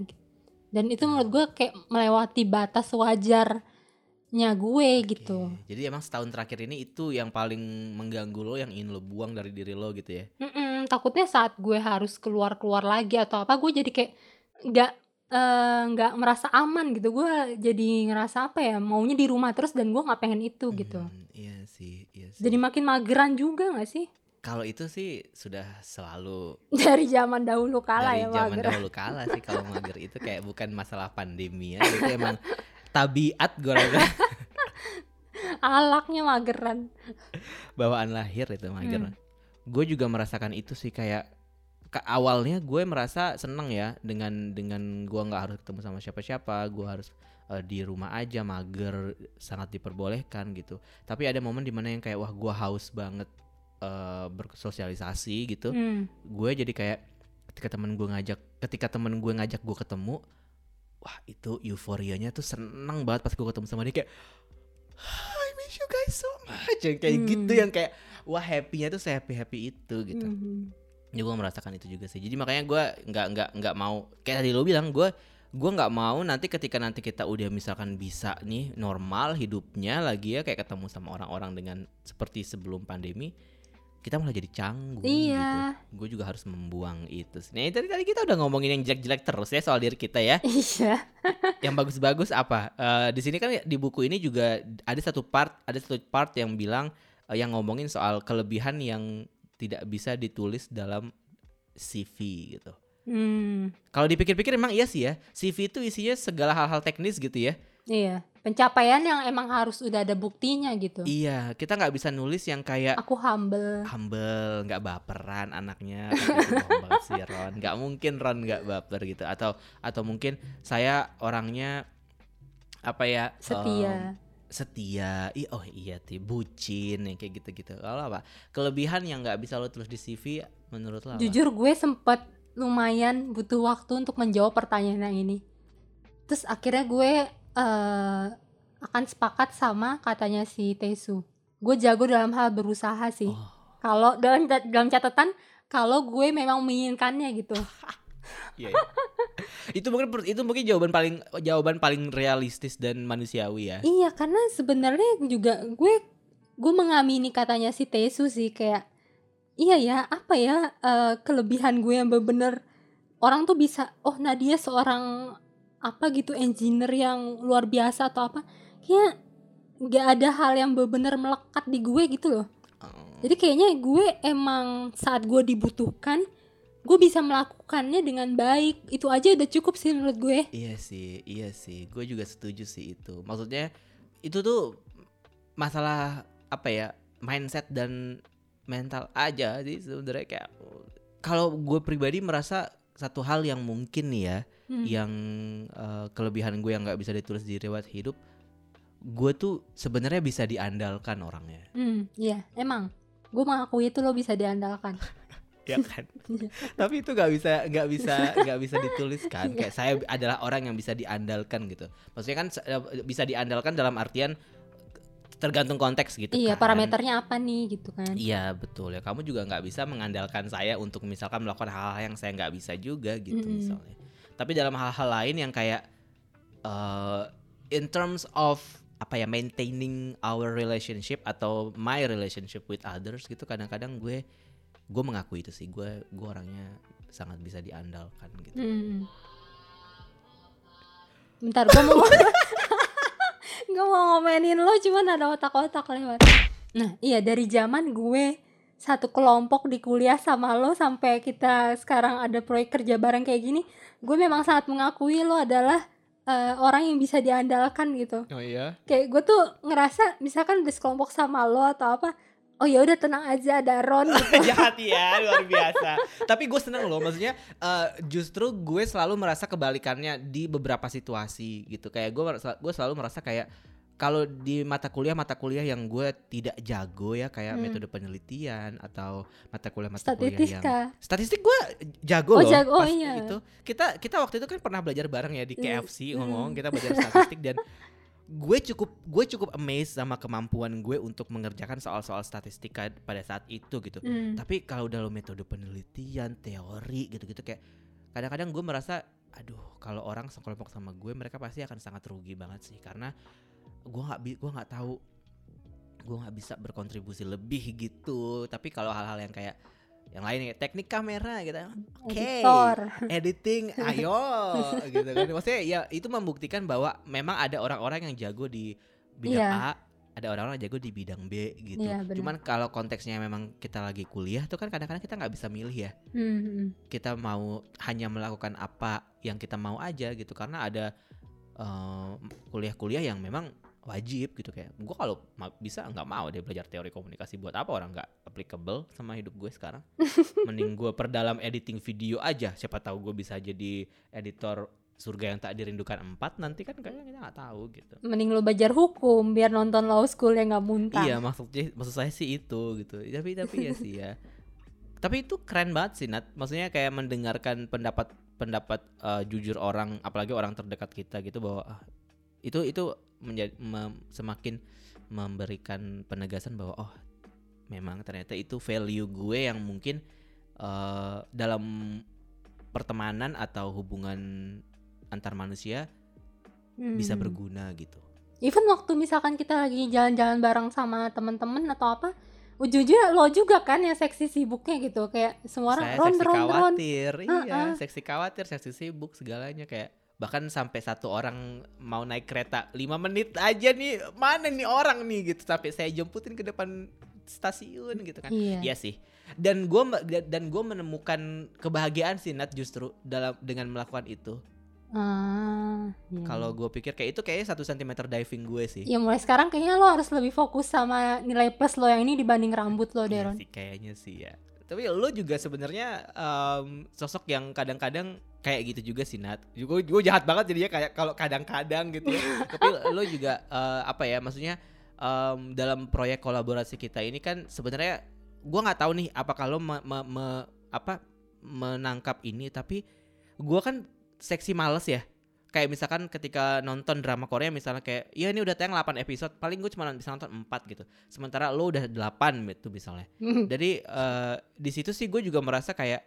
dan itu menurut gue kayak melewati batas wajarnya gue gitu. Jadi emang setahun terakhir ini itu yang paling mengganggu lo, yang ingin lo buang dari diri lo gitu ya. Mm-mm, takutnya saat gue harus keluar keluar lagi atau apa gue jadi kayak nggak eh, nggak merasa aman gitu gue jadi ngerasa apa ya maunya di rumah terus dan gue nggak pengen itu gitu Hmm, iya sih, iya sih. jadi makin mageran juga nggak sih kalau itu sih sudah selalu dari zaman dahulu kala dari ya zaman mager dahulu kala sih kalau mager itu kayak bukan masalah pandemi ya, itu emang tabiat gue rasa alaknya mageran bawaan lahir itu mager. Hmm. Gue juga merasakan itu sih kayak ke awalnya gue merasa seneng ya dengan dengan gue nggak harus ketemu sama siapa-siapa, gue harus eh, di rumah aja mager sangat diperbolehkan gitu. Tapi ada momen di mana yang kayak wah gue haus banget eh, bersosialisasi gitu. Hmm. Gue jadi kayak ketika temen gue ngajak, ketika temen gue ngajak gue ketemu, wah itu euforianya tuh seneng banget pas gue ketemu sama dia kayak I miss you guys so much yang kayak Hmm. gitu yang kayak wah happynya tuh saya happy happy itu gitu Mhm. Ya gue merasakan itu juga sih jadi makanya gue nggak nggak nggak mau kayak tadi lo bilang gue gue nggak mau nanti ketika nanti kita udah misalkan bisa nih normal hidupnya lagi ya kayak ketemu sama orang-orang dengan seperti sebelum pandemi kita malah jadi canggung Iya. gitu. Gue juga harus membuang itu. Nah, tadi tadi kita udah ngomongin yang jelek-jelek terus ya soal diri kita ya. iya yang bagus-bagus apa? Eh, di sini kan di buku ini juga ada satu part, ada satu part yang bilang eh, yang ngomongin soal kelebihan yang tidak bisa ditulis dalam CV gitu. Hmm. Kalau dipikir-pikir emang iya sih ya. CV itu isinya segala hal-hal teknis gitu ya. iya pencapaian yang emang harus udah ada buktinya gitu Iya, kita nggak bisa nulis yang kayak aku humble humble, nggak baperan anaknya, itu bohong banget sih Ron. Nggak mungkin Ron nggak baper gitu. Atau atau mungkin saya orangnya apa ya? setia setia Ih, oh iya ti bucin yang kayak gitu-gitu. Kalau apa? Kelebihan yang nggak bisa lo tulis di CV menurut lo apa? jujur gue sempet lumayan butuh waktu untuk menjawab pertanyaan yang ini. Terus akhirnya gue eh, akan sepakat sama katanya si Tesu gue jago dalam hal berusaha sih. Oh. kalau dalam dalam catatan kalau gue memang menginginkannya gitu Iya, iya. itu mungkin itu mungkin jawaban paling jawaban paling realistis dan manusiawi ya iya karena sebenarnya juga gue gue mengamini katanya si Tesu sih kayak iya ya apa ya eh, kelebihan gue yang bener-bener orang tuh bisa oh Nadia seorang apa gitu engineer yang luar biasa atau apa kayak nggak ada hal yang bener-bener melekat di gue gitu loh Oh. jadi kayaknya gue emang saat gue dibutuhkan gue bisa melakukannya dengan baik itu aja udah cukup sih menurut gue Iya sih, iya sih. Gue juga setuju sih itu. Maksudnya itu tuh masalah apa ya mindset dan mental aja sih sebenarnya kayak kalau gue pribadi merasa satu hal yang mungkin nih ya Hmm. yang eh, kelebihan gue yang nggak bisa ditulis di riwayat hidup gue tuh sebenarnya bisa diandalkan orangnya Hmm, iya, emang. Gue mengakui itu lo bisa diandalkan. ya kan tapi itu nggak bisa nggak bisa nggak bisa dituliskan kayak saya adalah orang yang bisa diandalkan gitu maksudnya kan eh, bisa diandalkan dalam artian tergantung konteks gitu iya, kan. parameternya apa nih gitu kan. iya betul ya kamu juga nggak bisa mengandalkan saya untuk misalkan melakukan hal-hal yang saya nggak bisa juga gitu Mm-mm. misalnya tapi dalam hal-hal lain yang kayak eh in terms of apa ya maintaining our relationship atau my relationship with others gitu kadang-kadang gue gue mengakui itu sih gue gue orangnya sangat bisa diandalkan gitu Hmm. Bentar, gue mau gue mau ngomenin lo cuman ada otak-otak lewat. Nah, iya dari zaman gue satu kelompok di kuliah sama lo sampai kita sekarang ada proyek kerja bareng kayak gini, gue memang sangat mengakui lo adalah eh, orang yang bisa diandalkan gitu. oh iya Kayak gue tuh ngerasa misalkan udah sekelompok sama lo atau apa, oh ya udah tenang aja ada Ron gitu. jahat ya luar biasa tapi gue seneng loh maksudnya eh, justru gue selalu merasa kebalikannya di beberapa situasi gitu kayak gue gue selalu merasa kayak kalau di mata kuliah mata kuliah yang gue tidak jago ya kayak Hmm. metode penelitian atau mata kuliah mata kuliah yang Statistika. statistik gue jago Oh, loh jago. Oh, pas iya. itu kita kita waktu itu kan pernah belajar bareng ya di Iya. KFC Hmm. ngomong kita belajar statistik dan gue cukup gue cukup amazed sama kemampuan gue untuk mengerjakan soal-soal statistika pada saat itu gitu Hmm. tapi kalau dalam metode penelitian teori gitu-gitu kayak kadang-kadang gue merasa aduh kalau orang sekelompok sama gue mereka pasti akan sangat rugi banget sih karena gue nggak gue nggak tahu gue nggak bisa berkontribusi lebih gitu tapi kalau hal-hal yang kayak yang lain kayak teknik kamera gitu oke Editor. editing ayo gitu kan maksudnya ya itu membuktikan bahwa memang ada orang-orang yang jago di bidang Iya. A ada orang-orang jago di bidang B gitu Iya, benar. cuman kalau konteksnya memang kita lagi kuliah tuh kan kadang-kadang kita nggak bisa milih ya Hmm, hmm. kita mau hanya melakukan apa yang kita mau aja gitu karena ada eh, kuliah-kuliah yang memang wajib gitu kayak gue kalau ma- bisa nggak mau deh belajar teori komunikasi buat apa orang nggak applicable sama hidup gue sekarang mending gue perdalam editing video aja siapa tahu gue bisa jadi editor surga yang tak dirindukan empat nanti kan kayaknya kita nggak tahu gitu Mending lu belajar hukum biar nonton law school yang nggak muntah. Iya maksudnya maksud saya sih itu gitu. Tapi tapi ya sih ya. Tapi itu keren banget sih Nat. Maksudnya kayak mendengarkan pendapat pendapat eh, jujur orang, apalagi orang terdekat kita gitu bahwa ah, itu itu menjadi mem- semakin memberikan penegasan bahwa oh memang ternyata itu value gue yang mungkin eh, dalam pertemanan atau hubungan antar manusia Hmm. bisa berguna gitu. Even waktu misalkan kita lagi jalan-jalan bareng sama temen-temen atau apa, ujung-ujungnya lo juga kan yang seksi sibuknya gitu kayak semua orang saya ron seksi ron ron. khawatir iya Heeh. seksi khawatir seksi sibuk segalanya kayak bahkan sampai satu orang mau naik kereta lima menit aja nih mana nih orang nih gitu sampai saya jemputin ke depan stasiun gitu kan Iya. Iya sih dan gue dan gue menemukan kebahagiaan sih Nat justru dalam dengan melakukan itu Ah, iya. kalau gue pikir kayak itu kayaknya satu sentimeter diving gue sih Ya mulai sekarang kayaknya lo harus lebih fokus sama nilai plus lo yang ini dibanding rambut lo, Iya Deron. sih kayaknya sih ya. Tapi lo juga sebenarnya em, sosok yang kadang-kadang kayak gitu juga sih Nat. Gue gue jahat banget jadinya kayak kalau kadang-kadang gitu ya. Tapi lo juga eh, apa ya maksudnya em, dalam proyek kolaborasi kita ini kan sebenarnya gue nggak tahu nih apakah lo me- me- me- apa menangkap ini tapi gue kan seksi males ya. Kayak misalkan ketika nonton drama Korea misalnya kayak ya ini udah tayang 8 episode paling gue cuma bisa nonton 4 gitu. Sementara lo udah 8 gitu misalnya. Jadi eh, di situ sih gue juga merasa kayak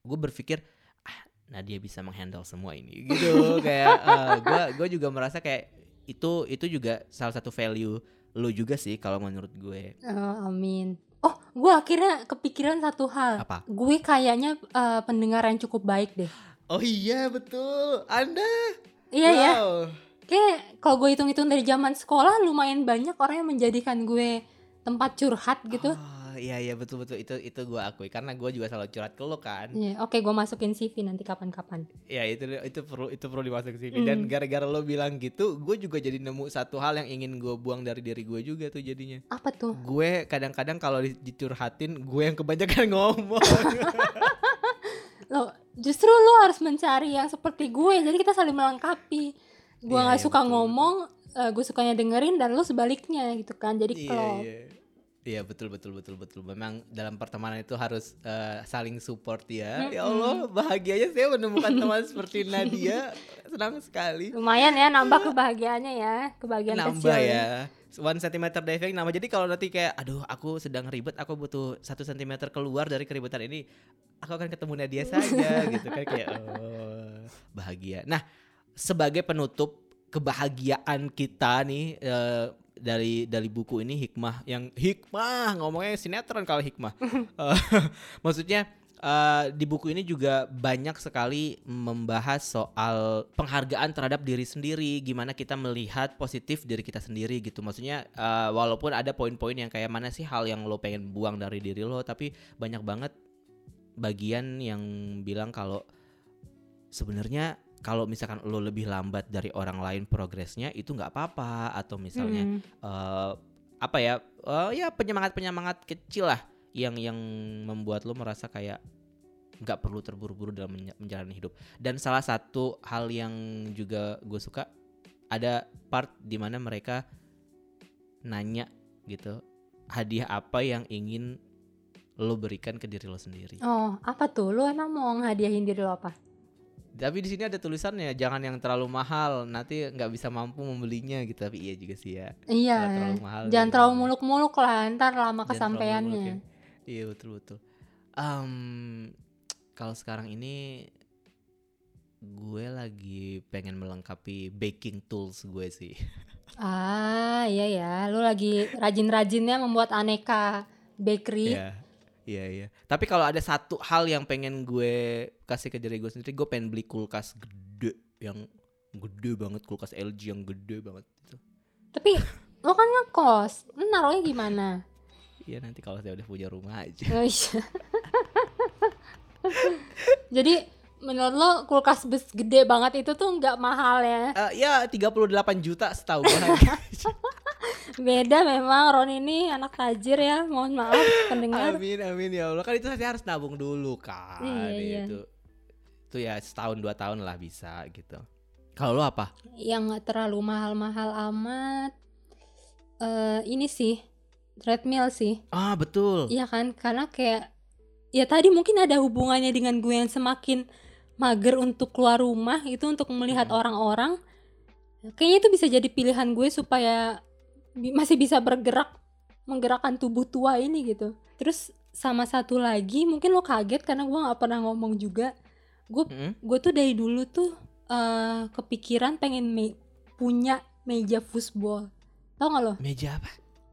gue berpikir ah Nadia bisa menghandle semua ini gitu kayak gue gue juga merasa kayak itu itu juga salah satu value lo juga sih kalau menurut gue Oh, amin. Oh, gue akhirnya kepikiran satu hal. apa Gue kayaknya eh, pendengar yang cukup baik deh. Oh iya betul anda Iya ya. wow. Kayak kalau gue hitung-hitung dari zaman sekolah lumayan banyak orang yang menjadikan gue tempat curhat gitu. Oh, iya iya betul betul itu itu gue akui karena gue juga selalu curhat ke lo kan Iya, oke gue masukin CV nanti kapan-kapan. ya itu itu perlu itu perlu dimasukin CV dan Hmm. gara-gara lo bilang gitu gue juga jadi nemu satu hal yang ingin gue buang dari diri gue juga tuh jadinya Apa tuh? gue kadang-kadang kalau di- dicurhatin gue yang kebanyakan ngomong Lo justru lo harus mencari yang seperti gue. Jadi kita saling melengkapi. Gue Iya, nggak iya, suka betul, ngomong, eh, gue sukanya dengerin dan lo sebaliknya gitu kan. Jadi iya klop. iya iya betul betul betul betul memang dalam pertemanan itu harus eh, saling support ya ya Allah bahagianya saya menemukan teman seperti Nadia senang sekali Lumayan ya nambah kebahagiaannya ya, kebahagiaan nambah kecil. ya one centimeter diving nambah jadi kalau nanti kayak aduh aku sedang ribet aku butuh satu sentimeter keluar dari keributan ini aku akan ketemu Nadia saja gitu kan kayak oh bahagia. Nah sebagai penutup kebahagiaan kita nih eh, dari dari buku ini hikmah yang hikmah ngomongnya sinetron kalau hikmah. Eh, maksudnya eh, di buku ini juga banyak sekali membahas soal penghargaan terhadap diri sendiri. Gimana kita melihat positif diri kita sendiri gitu. Maksudnya eh, walaupun ada poin-poin yang kayak mana sih hal yang lo pengen buang dari diri lo? Tapi banyak banget bagian yang bilang kalau sebenarnya kalau misalkan lo lebih lambat dari orang lain progresnya itu nggak apa-apa. Atau misalnya Hmm. eh, apa ya eh, ya penyemangat penyemangat kecil lah yang yang membuat lo merasa kayak nggak perlu terburu-buru dalam menja- menjalani hidup dan salah satu hal yang juga gue suka ada part di mana mereka nanya gitu hadiah apa yang ingin lo berikan ke diri lo sendiri Oh, apa tuh? Lo emang mau ngehadiahin diri lo apa? tapi di sini ada tulisannya jangan yang terlalu mahal nanti nggak bisa mampu membelinya gitu tapi iya juga sih ya Iya. Terlalu mahal Jangan gitu. terlalu muluk-muluk lah, ntar lama muluk kesampaiannya. ya. Iya betul betul. Em, kalau sekarang ini gue lagi pengen melengkapi baking tools gue sih. Ah, iya ya. Lo lagi rajin-rajinnya membuat aneka bakery. Iya. Iya iya. Tapi kalau ada satu hal yang pengen gue kasih ke diri gue sendiri, gue pengen beli kulkas gede yang gede banget, kulkas LG yang gede banget itu. Tapi lo kan ngekos, naruhnya gimana? Iya nanti kalau saya udah punya rumah aja. Oh, iya. Jadi menurut lo kulkas bes gede banget itu tuh nggak mahal ya? Eh, ya 38 juta setahu gue. harga. Beda memang Ron ini anak tajir ya. Mohon maaf pendengar. amin amin ya Allah kan itu saya harus nabung dulu kan. Iya, iya. Itu itu ya setahun dua tahun lah bisa gitu. Kalau lo apa? Yang nggak terlalu mahal-mahal amat. eh ini sih treadmill sih. Ah betul. Iya kan? Karena kayak ya tadi mungkin ada hubungannya dengan gue yang semakin mager untuk keluar rumah itu untuk melihat Mm-mm. orang-orang. Kayaknya itu bisa jadi pilihan gue supaya bi- masih bisa bergerak menggerakkan tubuh tua ini gitu. Terus sama satu lagi mungkin lo kaget karena gue nggak pernah ngomong juga. Gue Mm-mm. gue tuh dari dulu tuh eh, kepikiran pengen me- punya meja football. Tau gak lo? Meja apa?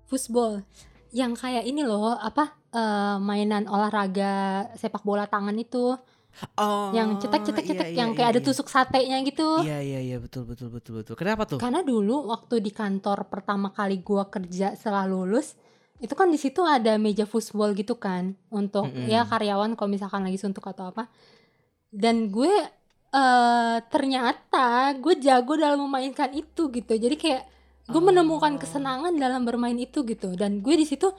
Football. Yang kayak ini loh, apa? eh, mainan olahraga sepak bola tangan itu Oh. yang cetek cetek iya, cetek iya, yang iya, kayak ada iya. tusuk satenya gitu. Iya iya iya betul betul betul betul. Kenapa tuh? Karena dulu waktu di kantor pertama kali gua kerja setelah lulus itu kan di situ ada meja football gitu kan untuk Mm-mm. ya karyawan kalau misalkan lagi suntuk atau apa. Dan gue eh ternyata gue jago dalam memainkan itu gitu. Jadi kayak gue menemukan Oh. kesenangan dalam bermain itu gitu. Dan gue di situ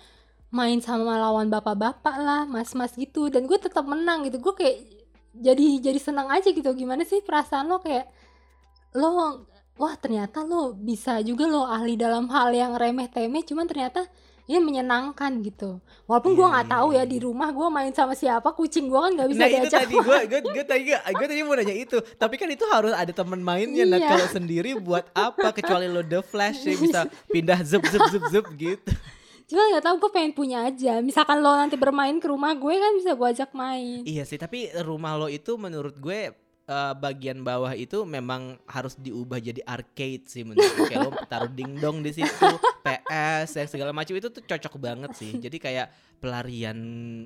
main sama lawan bapak-bapak lah, mas-mas gitu. Dan gue tetap menang gitu. Gue kayak jadi jadi senang aja gitu. Gimana sih perasaan lo kayak lo wah ternyata lo bisa juga lo ahli dalam hal yang remeh temeh cuman ternyata ini menyenangkan gitu. Walaupun Iya, gua nggak iya, tahu ya iya. di rumah gua main sama siapa kucing gua kan nggak bisa nah itu diajak tadi gue gue gue tadi gue tadi mau nanya itu. Tapi kan itu harus ada teman mainnya nah Iya. kalau sendiri buat apa? Kecuali lo the flash ya bisa pindah zup zup zup zup gitu. Cuma nggak tahu gue pengen punya aja. Misalkan lo nanti bermain ke rumah gue kan bisa gua ajak main. Iya sih tapi rumah lo itu menurut gue eh, bagian bawah itu memang harus diubah jadi arcade sih menurut kayak lo taruh dingdong di situ PS yang segala macam itu tuh cocok banget sih. Jadi kayak pelarian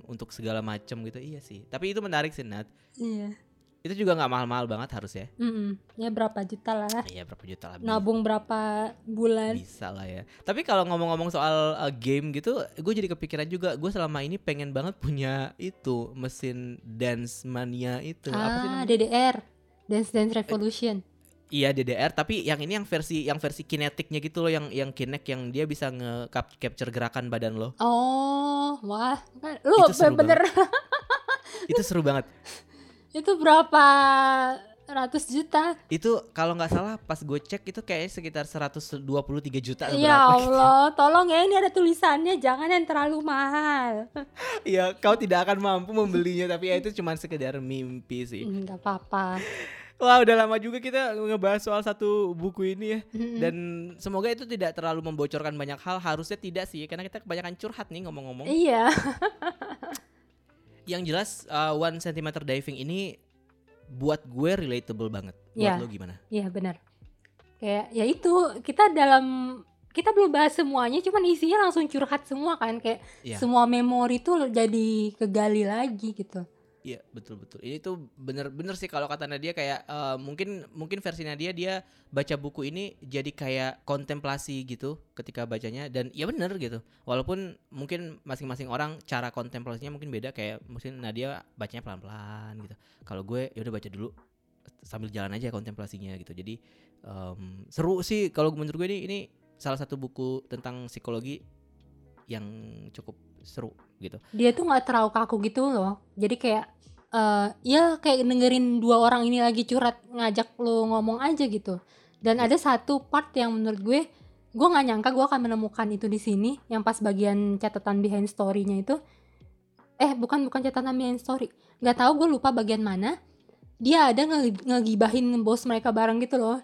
untuk segala macam gitu. Iya sih. Tapi itu menarik sih Nat. Iya itu juga nggak mahal-mahal banget harus ya Mm-mm. ya berapa juta lah. Iya berapa juta lah. Nabung berapa bulan. Bisa lah ya. Tapi kalau ngomong-ngomong soal uh, game gitu gue jadi kepikiran juga. Gue selama ini pengen banget punya itu mesin dance mania itu. Apa sih ah namanya? DDR Dance Dance Revolution. iya DDR tapi yang ini yang versi yang versi kinetiknya gitu loh yang yang kinek yang dia bisa nge cap- capture gerakan badan lo. Oh wah. Kan lo Itu seru bener itu seru banget itu berapa ratus juta itu kalau nggak salah pas gue cek itu kayaknya sekitar 123 juta Ya berapa gitu. Allah, tolong ya ini ada tulisannya jangan yang terlalu mahal. Iya, kau tidak akan mampu membelinya tapi ya itu cuma sekedar mimpi sih. Enggak apa-apa. Wah udah lama juga kita ngebahas soal satu buku ini ya. Dan semoga itu tidak terlalu membocorkan banyak hal Harusnya tidak sih Karena kita kebanyakan curhat nih ngomong-ngomong Iya. Yang jelas uh, One Centimeter Diving ini Buat gue relatable banget Buat Iya. lo gimana? Iya benar. Kayak ya itu kita dalam kita belum bahas semuanya, cuman isinya langsung curhat semua kan kayak Iya. semua memori tuh jadi kegali lagi gitu. Iya betul betul. Ini tuh bener-bener sih kalau kata Nadia kayak eh, mungkin mungkin versi Nadia dia baca buku ini jadi kayak kontemplasi gitu ketika bacanya dan ya bener gitu. Walaupun mungkin masing-masing orang cara kontemplasinya mungkin beda kayak mungkin Nadia bacanya pelan-pelan gitu. Kalau gue ya udah baca dulu sambil jalan aja kontemplasinya gitu. Jadi em, seru sih kalau menurut gue ini ini salah satu buku tentang psikologi yang cukup seru gitu. Dia tuh nggak terlalu kaku gitu loh. Jadi kayak eh ya kayak dengerin dua orang ini lagi curhat ngajak lo ngomong aja gitu. Dan ada satu part yang menurut gue gue nggak nyangka gue akan menemukan itu di sini yang pas bagian catatan behind story-nya itu eh bukan bukan catatan behind story nggak tahu gue lupa bagian mana dia ada nge- ngegibahin bos mereka bareng gitu loh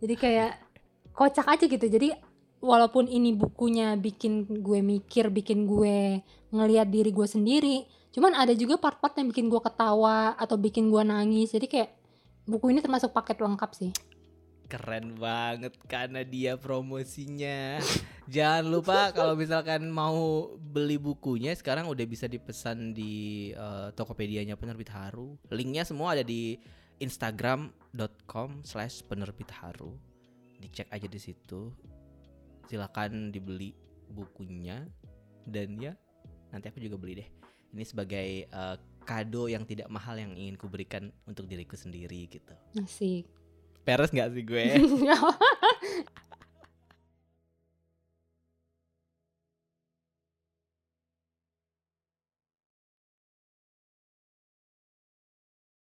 jadi kayak kocak aja gitu jadi walaupun ini bukunya bikin gue mikir bikin gue ngelihat diri gue sendiri cuman ada juga part-part yang bikin gue ketawa atau bikin gue nangis jadi kayak buku ini termasuk paket lengkap sih Keren banget karena dia promosinya. Jangan lupa kalau misalkan mau beli bukunya sekarang udah bisa dipesan di eh, Tokopedia-nya Penerbit Haru. Linknya semua ada di instagram.com slash penerbit. Dicek aja di situ. Silakan dibeli bukunya dan ya nanti aku juga beli deh. Ini sebagai eh, kado yang tidak mahal yang ingin kuberikan untuk diriku sendiri gitu. Asik. Peres nggak sih gue?